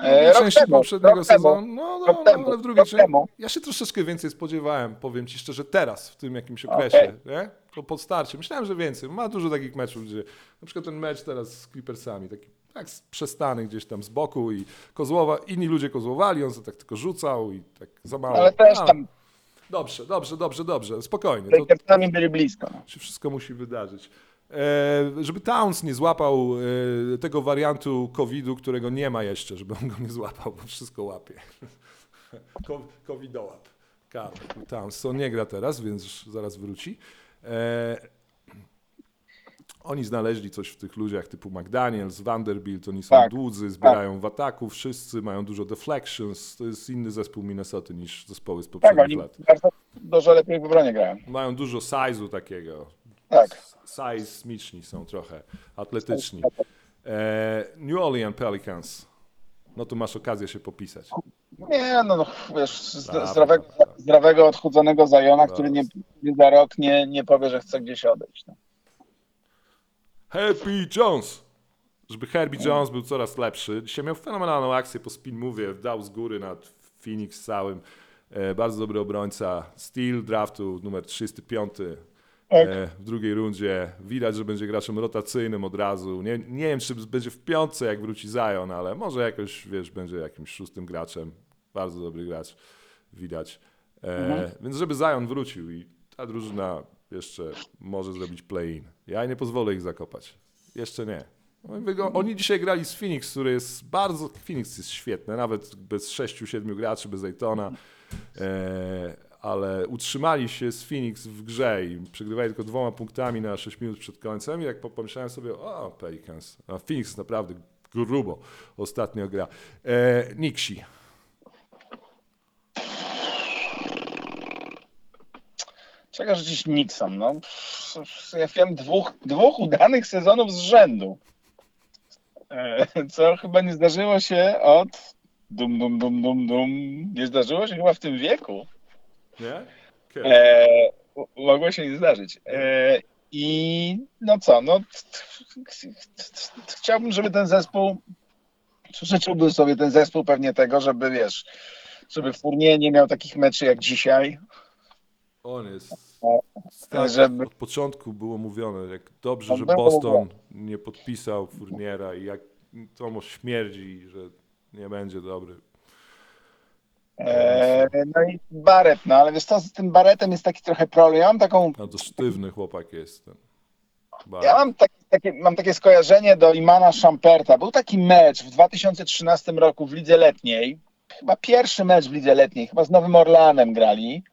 E, rok temu, poprzedniego rok temu. sezonu. No, no, Rok no, temu, ale w drugiej części. temu. Ja się troszeczkę więcej spodziewałem, powiem ci szczerze, teraz, w tym jakimś okresie, nie? To pod starcie. Myślałem, że więcej. Ma dużo takich meczów, gdzie na przykład ten mecz teraz z Clippersami, taki tak przestany gdzieś tam z boku i Kozłowa, inni ludzie kozłowali, on sobie tak tylko rzucał i tak za mało. Ale też tam Dobrze, dobrze, dobrze, dobrze, spokojnie. To, Lakersami byli blisko. No. się wszystko musi wydarzyć. E, żeby Towns nie złapał e, tego wariantu COVID-u, którego nie ma jeszcze, żeby on go nie złapał, bo wszystko łapie. (laughs) Co- Covidołap. Karl Towns. On nie gra teraz, więc zaraz wróci. E, oni znaleźli coś w tych ludziach typu McDaniels, Vanderbilt, oni są Tak, dłudzy, zbierają w ataku, wszyscy mają dużo deflections. To jest inny zespół Minnesota niż zespoły z Tak, poprzednich oni lat. bardzo dużo lepiej w obronie grają. Mają dużo size'u takiego, Tak. Size smiczni są trochę, atletyczni. E, New Orleans Pelicans. No tu masz okazję się popisać. Nie, no, no wiesz, zdrowego, zdrowego, odchudzonego Zajona, który nie, nie za rok nie, nie powie, że chce gdzieś odejść. No. Happy Jones! Żeby Herbie Jones był coraz lepszy. Dzisiaj miał fenomenalną akcję po spin move, dał z góry nad Phoenix całym. E, bardzo dobry obrońca. Steel draftu numer 35 Tak. e, w drugiej rundzie. Widać, że będzie graczem rotacyjnym od razu. Nie, nie wiem, czy będzie w piątce, jak wróci Zion, ale może jakoś, wiesz, będzie jakimś szóstym graczem. Bardzo dobry gracz, widać. E, Więc żeby Zion wrócił i ta drużyna jeszcze może zrobić play-in. Ja nie pozwolę ich zakopać. Jeszcze nie. Oni wygo- Oni dzisiaj grali z Phoenix, który jest bardzo. Phoenix jest świetny, nawet bez 6-7 graczy, bez Daytona. E, ale utrzymali się z Phoenix w grze i przegrywali tylko dwoma punktami na 6 minut przed końcem. I jak pomyślałem sobie, o, Pelicans, a Phoenix naprawdę grubo ostatnio gra. E, Nixi. Czego życzyć Nixon? No, ja wiem dwóch, dwóch udanych sezonów z rzędu. E, Co chyba nie zdarzyło się od dum, dum, dum, dum, dum. Nie zdarzyło się chyba w tym wieku. Nie? Kiedy? E, mogło się nie zdarzyć. E, I no co, no chciałbym, żeby ten zespół, życzyłbym sobie ten zespół pewnie tego, żeby wiesz, żeby Fournier nie miał takich meczy jak dzisiaj. On jest. O, Tak, żeby- od początku było mówione, jak dobrze, że Boston nie podpisał Fourniera i jak to mu śmierdzi, że nie będzie dobry. E, no i Barrett, no ale wiesz co, z tym Barrettem jest taki trochę problem. Ja mam taką, Bardzo sztywny chłopak jest ten. Bardzo. ja mam, tak, takie, mam takie skojarzenie do Imana Champerta. Był taki mecz w 2013 roku w lidze letniej, chyba pierwszy mecz w lidze letniej, chyba z Nowym Orleanem grali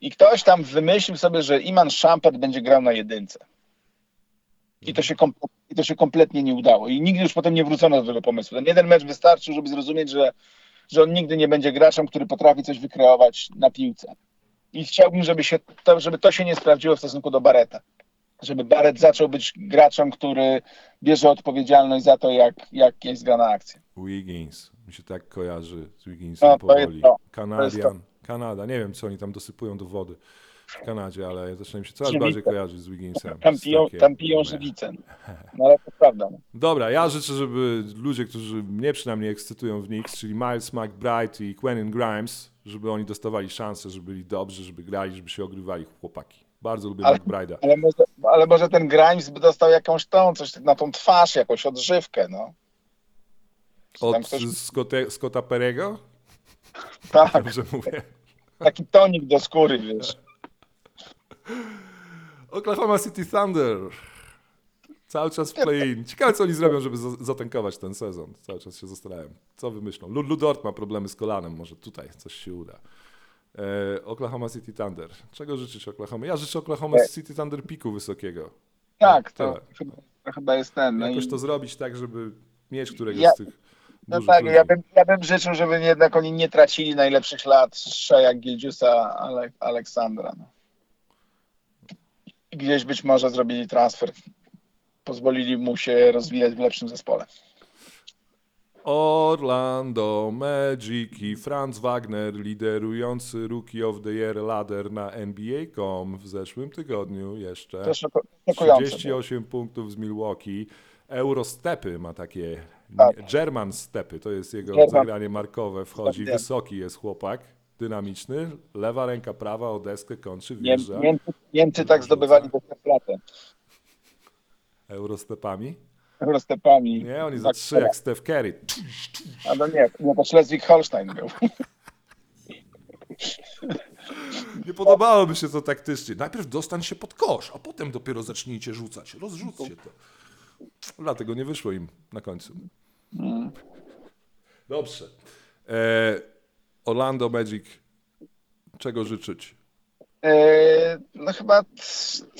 i ktoś tam wymyślił sobie, że Iman Champert będzie grał na jedynce. I to, się kom- I to się kompletnie nie udało. I nigdy już potem nie wrócono do tego pomysłu. Ten jeden mecz wystarczył, żeby zrozumieć, że, że on nigdy nie będzie graczem, który potrafi coś wykreować na piłce. I chciałbym, żeby, się to, żeby to się nie sprawdziło w stosunku do Barreta. Żeby Barrett zaczął być graczem, który bierze odpowiedzialność za to, jak, jak jest grana akcja. Wiggins. Mi się tak kojarzy z Wigginsem No, powoli. Kanadian. Kanada. Nie wiem, co oni tam dosypują do wody w Kanadzie, ale zaczyna się coraz bardziej kojarzyć z Wigginsem. Tam piją, tam piją. No ale to prawda. Dobra, ja życzę, żeby ludzie, którzy mnie przynajmniej ekscytują w Knicks, czyli Miles McBride i Quentin Grimes, żeby oni dostawali szansę, żeby byli dobrzy, żeby grali, żeby się ogrywali chłopaki. Bardzo lubię Ale- McBride'a. Ale, może, ale może ten Grimes by dostał jakąś tą, coś na tą twarz, jakąś odżywkę, no. Czy Od ktoś- Scotte, Scotta Perego? Tak, Dobrze mówię. taki tonik do skóry, wiesz. Oklahoma City Thunder. Cały czas w play-in. Ciekawe, co oni zrobią, żeby za- zatankować ten sezon. Cały czas się zastanawiam. Co wymyślą? Lu- Ludort ma problemy z kolanem. Może tutaj coś się uda. E, Oklahoma City Thunder. Czego życzysz Oklahoma? Ja życzę Oklahoma E. City Thunder piku wysokiego. Tak, to Tyle. chyba, to chyba jest ten. No Jakoś i, to zrobić tak, żeby mieć któregoś Ja- z tych no tak, ja bym, ja bym życzył, żeby jednak oni nie tracili najlepszych lat Shea Gilgiusa Ale, Aleksandra. No. Gdzieś być może zrobili transfer. Pozwolili mu się rozwijać w lepszym zespole. Orlando Magic i Franz Wagner, liderujący Rookie of the Year ladder na NBA.com w zeszłym tygodniu jeszcze. To szoko- szokujące. było. 38 punktów z Milwaukee. Eurostepy ma takie, Tak. German stepy, to jest jego German. zagranie markowe. Wchodzi, wysoki jest chłopak, dynamiczny, lewa ręka prawa o deskę kończy, wjeżdża Niemcy, Niemcy tak zdobywali Westerplatte. Eurostepami. Eurostepami. Nie, oni za Tak, trzy jak Steph Curry. A no nie, nie to Schleswig-Holstein był. (laughs) Nie podobało mi się to taktycznie. Najpierw dostań się pod kosz, a potem dopiero zacznijcie rzucać. Rozrzućcie to. Dlatego nie wyszło im na końcu. Dobrze. E, Orlando Magic. Czego życzyć? Eee, no chyba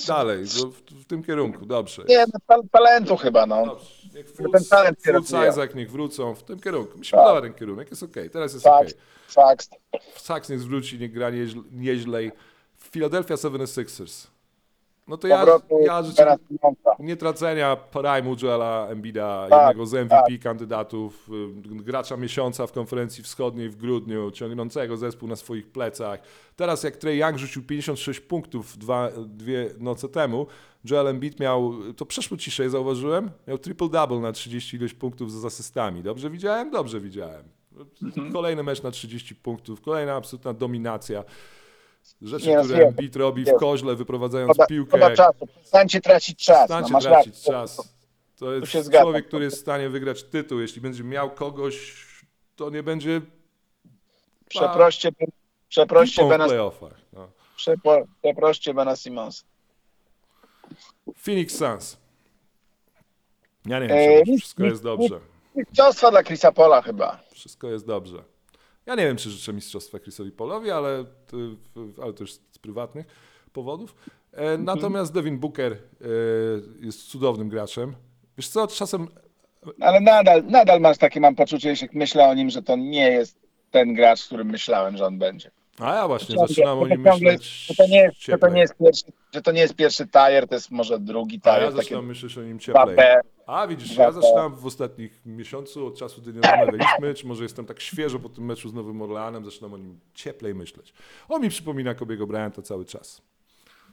Dalej, no, w, w tym kierunku. Dobrze. nie, no, tal- talentu chyba, no. Dobrze. Niech ten Fultz, talent się. Isaac niech wrócą w tym kierunku. Mi się Tak. podoba ten kierunek. Jest okej. Teraz jest Tak, okej. fakt. Saks niech zwróci, niech gra nieźle. nieźle. Philadelphia 76ers. No to ja, ja życzę nie tracenia prime'u Joela Embida, Tak, jednego z MVP kandydatów, y, gracza miesiąca w konferencji wschodniej w grudniu, ciągnącego zespół na swoich plecach. Teraz jak Trey Young rzucił 56 punktów dwa, dwie noce temu, Joel Embiid miał, to przeszło ciszej zauważyłem, miał triple-double na 30 ileś punktów z asystami. Dobrze widziałem? Dobrze widziałem. Kolejny mecz na 30 punktów, kolejna absolutna dominacja. Rzeczy, Nie, które wiem. Embiid robi w koźle, wyprowadzając Szkoda, piłkę. szkoda czasu. Przestańcie tracić czas. No, Przestańcie masz tracić rację. czas. To jest się zgadzam. człowiek, który jest w stanie wygrać tytuł. Jeśli będzie miał kogoś, to nie będzie Przeproście, przeproście, w Bena, playoffach. No. przeproście Bena Simonsa. Phoenix Suns. Ja nie Eee, wiem, czy wszystko nic- jest dobrze. Mistrzostwa dla Chrisa Pola chyba. Wszystko jest dobrze. Ja nie wiem, czy życzę mistrzostwa Chrisowi Polowi, ale to, ale to już z prywatnych powodów. E, natomiast Devin Booker e, jest cudownym graczem. Wiesz co, czasem Ale nadal, nadal masz takie, mam poczucie, jeśli myślę o nim, że to nie jest ten gracz, którym myślałem, że on będzie. a ja właśnie Ciągle- zaczynam o nim myśleć Że to nie jest, że to nie jest pierwszy, że to nie jest pierwszy tier, to jest może drugi A ja zaczynam myśleć o nim cieplej. 2B. A widzisz, ja zaczynam w ostatnich miesiącu, od czasu, gdy nie rozmawialiśmy, czy może jestem tak świeżo po tym meczu z Nowym Orleanem, zaczynam o nim cieplej myśleć. On mi przypomina Kobiego Bryanta cały czas.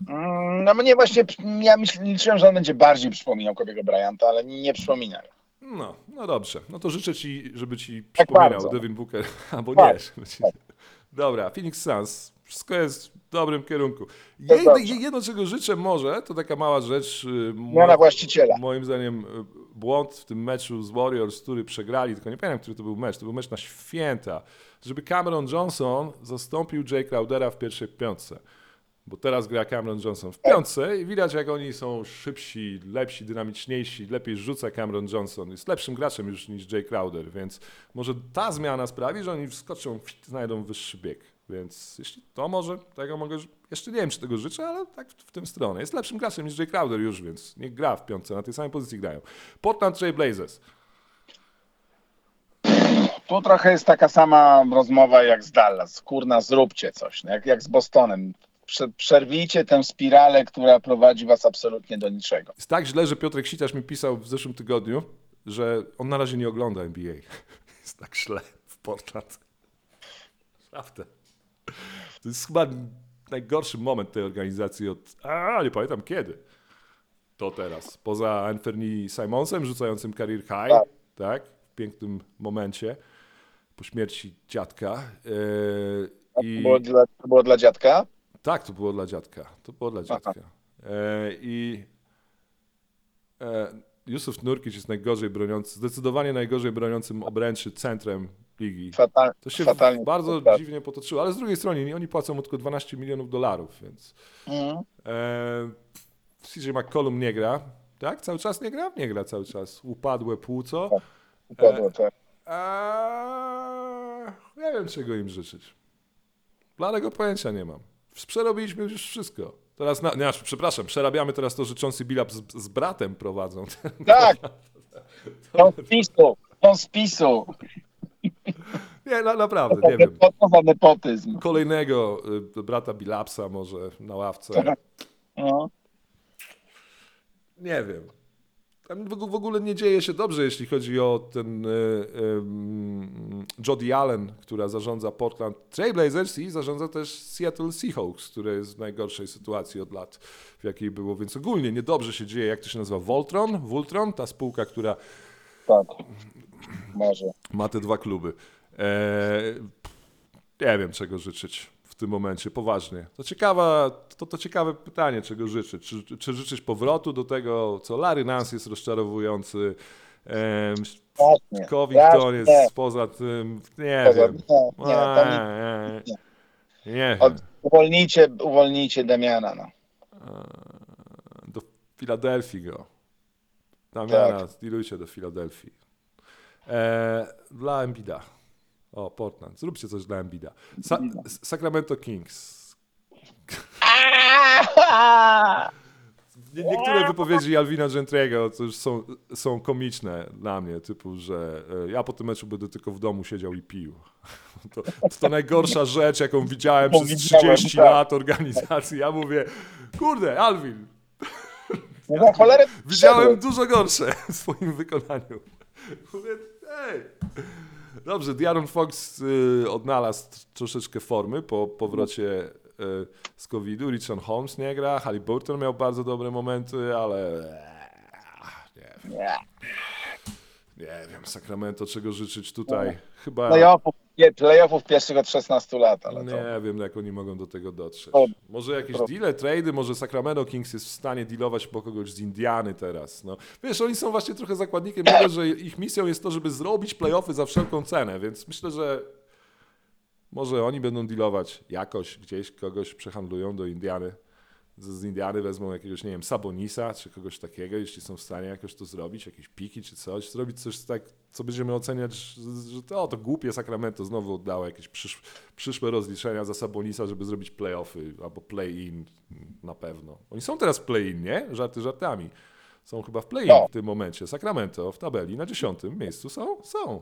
Mm, No mnie właśnie, ja liczyłem, że on będzie bardziej przypominał Kobiego Bryanta, ale nie przypomina. No, no dobrze. No to życzę ci, żeby ci Tak przypominał bardzo. Devin Booker, (laughs) albo Tak, nie. żeby ci- Dobra, Phoenix Suns. Wszystko jest w dobrym kierunku. To Jedno, czego życzę może, to taka mała rzecz. y, Zmiana mo- właściciela. Moim zdaniem y, błąd w tym meczu z Warriors, który przegrali, tylko nie pamiętam, który to był mecz. To był mecz na święta. Żeby Cameron Johnson zastąpił Jay Crowdera w pierwszej piątce. Bo teraz gra Cameron Johnson w piątce i widać, jak oni są szybsi, lepsi, dynamiczniejsi, lepiej rzuca Cameron Johnson. Jest lepszym graczem już niż Jay Crowder, więc może ta zmiana sprawi, że oni wskoczą, znajdą wyższy bieg. Więc jeśli to może, tego mogę, jeszcze nie wiem, czy tego życzę, ale tak w, w tym stronę. Jest lepszym graczem niż Jay Crowder już, więc niech gra w piątce, na tej samej pozycji grają. Portland Trail Blazers. Tu trochę jest taka sama rozmowa jak z Dallas. Kurna, zróbcie coś, no jak, jak z Bostonem. Prze, przerwijcie tę spiralę, która prowadzi was absolutnie do niczego. Jest tak źle, że Piotrek Sitasz mi pisał w zeszłym tygodniu, że on na razie nie ogląda NBA. (laughs) Jest tak źle w Portland. Naprawdę. To jest chyba najgorszy moment tej organizacji od... A, nie pamiętam kiedy. To teraz. Poza Anthony Simonsem rzucającym career high, tak. Tak. w pięknym momencie po śmierci dziadka. Yy, To i... było dla, to było dla dziadka? Tak, to było dla dziadka. To było dla dziadka. E, I e, Jusuf Nurkic jest najgorzej broniący, zdecydowanie najgorzej broniącym obręczy centrem ligi. Fatal, To się fatalnie. bardzo Tak. dziwnie potoczyło, ale z drugiej strony oni płacą mu tylko 12 milionów dolarów, więc Mhm. e, CJ McCollum nie gra. Tak? Cały czas nie gra? Nie gra cały czas. Upadłe płuco. To było tak. Eee, nie wiem, czego im życzyć. Bladego pojęcia nie mam. Przerobiliśmy już wszystko. Teraz, na, nie, aż, przepraszam, przerabiamy teraz to, że Chauncey Billups z, z bratem prowadzą. Tak! (laughs) On z PiSu! On z PiSu! (laughs) nie, na, naprawdę, nie wiem. To za nepotyzm? Kolejnego y, brata Billapsa może na ławce. No. Nie wiem. Tam w, w ogóle nie dzieje się dobrze, jeśli chodzi o ten y, y, Jody Allen, która zarządza Portland Trailblazers i zarządza też Seattle Seahawks, które jest w najgorszej sytuacji od lat, w jakiej było. Więc ogólnie niedobrze się dzieje, jak to się nazywa, Voltron, Voltron, ta spółka, która Tak. Może. Ma te dwa kluby. Eee, nie wiem, czego życzyć w tym momencie, poważnie. To, ciekawa, to, to ciekawe pytanie, czego życzyć. Czy, czy życzyć powrotu do tego, co Larry Nance jest rozczarowujący, eee, Właśnie. Jest poza tym, nie Poza- wiem. nie, nie, Eee, nie. nie wiem. Od, uwolnijcie, uwolnijcie Damiana. No. Do Filadelfii go. Damiana, Tak. do Filadelfii. Eee, dla Embida. O, Portland. Zróbcie coś dla Embida. Sa Sacramento Kings. (laughs) Nie, niektóre wypowiedzi Alvina Gentriego to już są, są komiczne dla mnie, typu, że e, ja po tym meczu będę tylko w domu siedział i pił. (laughs) To, to najgorsza rzecz, jaką widziałem przez Widziałem, 30 tak. lat organizacji. Ja mówię, kurde, Alvin, No za cholerę widziałem dużo gorsze w swoim wykonaniu. Mówię, ej. Dobrze, Diaron Fox y, odnalazł troszeczkę formy po powrocie y, z COVID-u. Richard Holmes nie gra, Halliburton miał bardzo dobre momenty, ale nie wiem, Nie. nie wiem, Sacramento czego życzyć tutaj. Chyba Playoffów, nie, playoffów pierwszych od 16 lat, ale to... nie wiem, jak oni mogą do tego dotrzeć. O, Może jakieś pro- deale, trady, może Sacramento Kings jest w stanie dealować po kogoś z Indiany teraz. No. Wiesz, oni są właśnie trochę zakładnikiem tego, że ich misją jest to, żeby zrobić playoffy za wszelką cenę, więc myślę, że może oni będą dealować jakoś, gdzieś kogoś przehandlują do Indiany. Z, Indiany wezmą jakiegoś, nie wiem, Sabonisa czy kogoś takiego, jeśli są w stanie jakoś to zrobić, jakieś piki czy coś, zrobić coś tak, co będziemy oceniać, że, że to, o, to głupie Sacramento znowu oddało jakieś przysz, przyszłe rozliczenia za Sabonisa, żeby zrobić playoffy albo play-in na pewno. Oni są teraz w play-in, nie? Żarty żartami. Są chyba w play-in No. w tym momencie. Sacramento w tabeli na dziesiątym miejscu są? Są.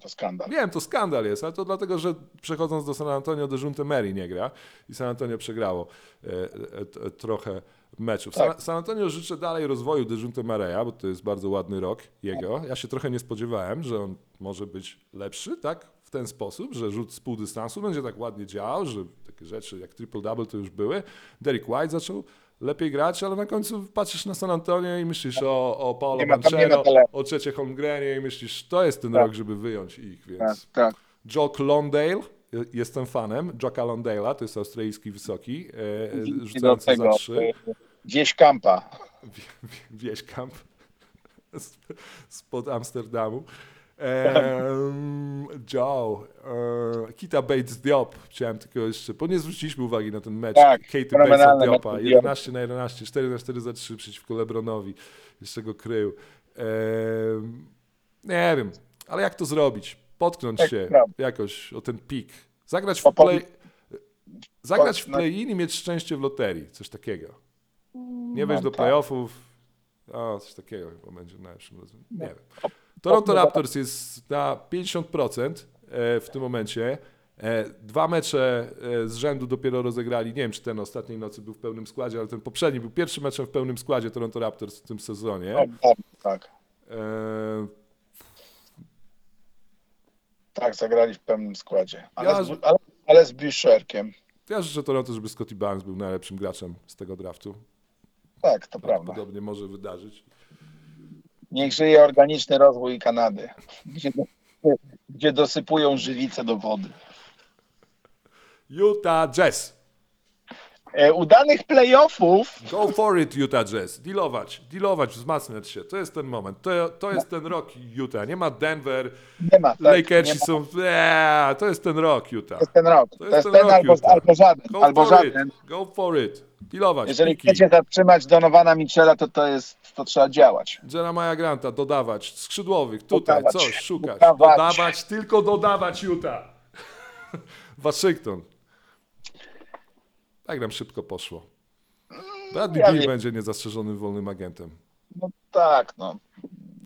To skandal. Wiem, to skandal jest, ale to dlatego, że przechodząc do San Antonio, de Junte Mary nie gra i San Antonio przegrało e, e, e, trochę meczów. Tak. San, San Antonio życzę dalej rozwoju de Junte Mareja, bo to jest bardzo ładny rok jego. Ja się trochę nie spodziewałem, że on może być lepszy, tak? W ten sposób, że rzut z pół dystansu będzie tak ładnie działał, że takie rzeczy jak triple-double to już były. Derek White zaczął lepiej grać, ale na końcu patrzysz na San Antonio i myślisz o, o Nie ma- ma Banchero, o Czecie Holmgrenie i myślisz, to jest ten Tak. rok, żeby wyjąć ich, więc... Tak, tak. Jock Londale, jestem fanem. Jocka Londale'a, to jest australijski wysoki, e, rzucający za tego trzy. y, gdzieś kampa. (laughs) Wieśkamp z- (laughs) spod Amsterdamu. Ehm, Joe, e, Kita Bates Diop, chciałem tylko jeszcze, bo nie zwróciliśmy uwagi na ten mecz Tak, Katy Batesa Diopa, mecz Diop. 11 na 11, 4 na 4 za 3 przeciwko Lebronowi, jeszcze go krył. Ehm, nie wiem, ale jak to zrobić? Potknąć Tak, się prawda. jakoś o ten pik, zagrać w Opowi- play, zagrać w no- play-in i mieć szczęście w loterii, coś takiego. Nie wejść No do tak. playoffów. O, coś takiego chyba będzie najlepszym rozwiązaniem. Nie No. wiem. Toronto Raptors jest na 50% e, w tym momencie. E, Dwa mecze e, z rzędu dopiero rozegrali. Nie wiem, czy ten ostatniej nocy był w pełnym składzie, ale ten poprzedni był pierwszym meczem w pełnym składzie Toronto Raptors w tym sezonie. Tak, tak. Tak, zagrali w pełnym składzie. Ale, Ja- z, ale, ale z Bishorkiem. Ja życzę Toronto, żeby Scotty Barnes był najlepszym graczem z tego draftu. Tak, to prawda. Podobnie może wydarzyć. Niech żyje organiczny rozwój Kanady, gdzie, gdzie dosypują żywice do wody. Utah Jazz. E, udanych playoffów Go for it, Utah Jazz. Dealować, dealować, wzmacniać się. To jest ten moment. To, to jest ten rok Utah. Nie ma Denver. nie ma. Tak, Lakersi nie są... Eee, to jest ten rok Utah. To jest ten rok. To To jest jest, ten ten, rok, albo, Utah. albo żaden. Go albo for żaden. it. Go for it. Dealować, Jeżeli piki. chcecie zatrzymać Donowana Michela, to to jest, to trzeba działać. Jeremiah Granta, dodawać. Skrzydłowych, tutaj, Dodawać. coś, szukać. Dodawać. Dodawać, tylko dodawać Utah. (laughs) Waszyngton. Tak nam szybko poszło. Bradley Ja wiem. będzie niezastrzeżonym wolnym agentem. No tak, no.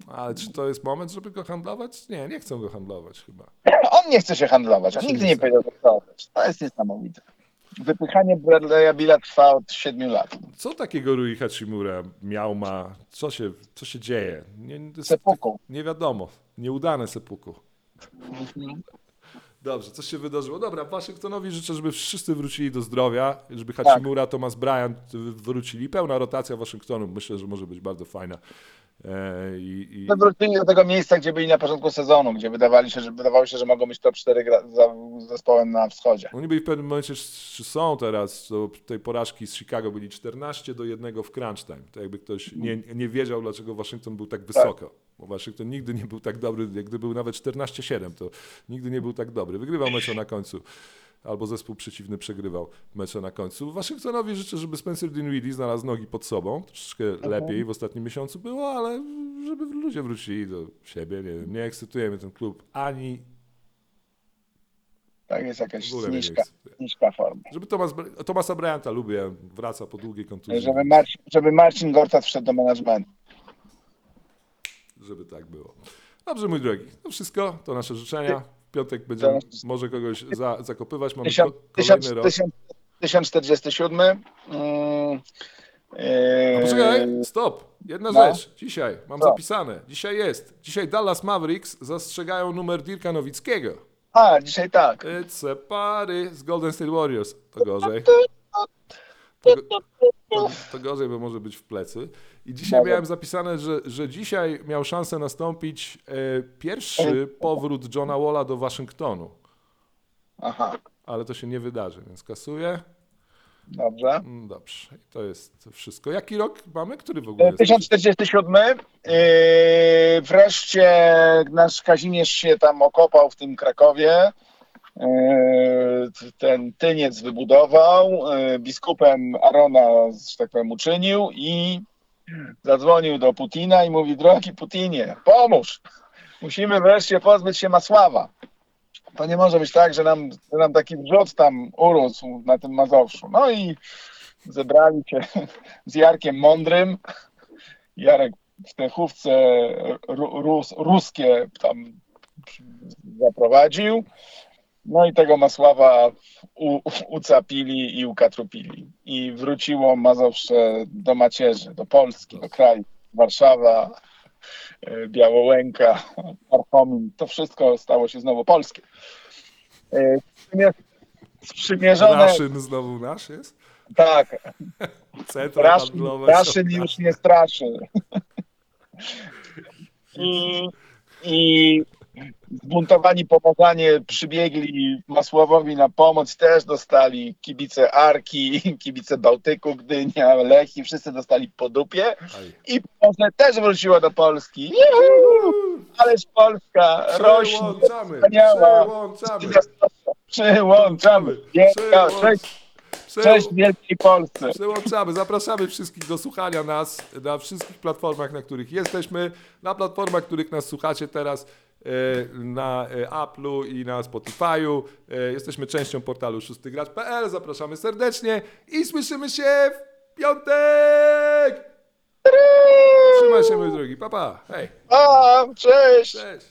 Ale czy to jest moment, żeby go handlować? Nie, nie chcą go handlować chyba. On nie chce się handlować, on nigdy nie powiedział, że chce. To jest niesamowite. Wypychanie Bradley'a Billa trwa od 7 lat. Co takiego Rui Hachimura miał, ma? Co się, co się dzieje? Nie, Sepuku. tak- nie wiadomo. Nieudane sepuku. Dobrze, coś się wydarzyło. Dobra, Waszyngtonowi życzę, żeby wszyscy wrócili do zdrowia, żeby Hachimura, Thomas Bryant wrócili. Pełna rotacja Waszyngtonu myślę, że może być bardzo fajna. E, i, i, Wywrócili do tego miejsca, gdzie byli na początku sezonu, gdzie wydawali się, że, wydawało się, że mogą być top 4 gra, za, zespołem na wschodzie. Oni byli w pewnym momencie, czy są teraz, do tej porażki z Chicago byli 14 do 1 w crunch time. To jakby ktoś nie, nie wiedział, dlaczego Waszyngton był tak wysoko. Bo Waszyngton nigdy nie był tak dobry, jak gdy był nawet 14-7, to nigdy nie był tak dobry. Wygrywał mecze na końcu. Albo zespół przeciwny przegrywał mecze na końcu. Waszyngtonowi życzę, żeby Spencer Dinwiddie znalazł nogi pod sobą. Troszeczkę lepiej w ostatnim miesiącu było, ale żeby ludzie wrócili do siebie. Nie, wiem, nie ekscytuje mnie ten klub ani Tak jest jakaś niska, niska forma. Żeby Thomas, Thomasa Bryanta lubię, wraca po długiej kontuzji. Żeby Marcin, żeby Marcin Gortat wszedł do managementu. Żeby tak było. Dobrze, mój drogi. To wszystko, to nasze życzenia. Piątek będziemy może kogoś za, zakopywać. Mamy Tysiąc- ko- tysiąc- kolejny rok. tysiąc- 1047. Mm, yy, No poczekaj, stop. Jedna No. rzecz. Dzisiaj mam zapisane. Dzisiaj jest. Dzisiaj Dallas Mavericks zastrzegają numer Dirka Nowickiego. A, dzisiaj tak. It's a party z Golden State Warriors. To gorzej. (laughs) To, go- to, to gorzej, bo może być w plecy. I dzisiaj miałem zapisane, że, że dzisiaj miał szansę nastąpić e, pierwszy powrót Johna Walla do Waszyngtonu. Aha, Ale to się nie wydarzy, więc kasuję. dobrze. Mm, Dobrze, to jest wszystko. Jaki rok mamy? Który w ogóle jest? 1047. Yy, wreszcie nasz Kazimierz się tam okopał w tym Krakowie. Yy, ten tyniec wybudował. Yy, biskupem Arona, że tak powiem, uczynił i zadzwonił do Putina i mówi: Drogi Putinie, pomóż! Musimy wreszcie pozbyć się Masława. To nie może być tak, że nam, że nam taki wrzut tam urósł na tym Mazowszu. No i zebrali się (laughs) z Jarkiem Mądrym. Jarek w te chówce ru, rus, ruskie tam zaprowadził. No i tego Masława u, ucapili i ukatrupili. I wróciło Mazowsze do macierzy, do Polski, do kraju. Warszawa, e, Białołęka, Parchomin. To wszystko stało się znowu polskie. E, sprzymie- Sprzymierzone, Raszyn znowu nasz jest? tak, (laughs) Raszyn, Raszyn już nie straszy. (laughs) I, I zbuntowani pomaganie przybiegli Masławowi na pomoc, też dostali kibice Arki, (laughs) kibice Bałtyku, Gdynia, Lechii, wszyscy dostali po dupie i Polsce też wróciło do Polski. Juhu! Ależ Polska rośnie, Przełączamy, wspaniała. przełączamy, przyłączamy. Wielka, cześć, cześć Wielkiej Polsce. Przełączamy. Zapraszamy wszystkich do słuchania nas na wszystkich platformach, na których jesteśmy. Na platformach, których nas słuchacie teraz. E, Na e, Apple'u i na Spotify'u. E, Jesteśmy częścią portalu szóstygracz.pl. Zapraszamy serdecznie i słyszymy się w piątek! Trzymaj się, mój drogi. Pa, pa. Hej. A, cześć. Cześć.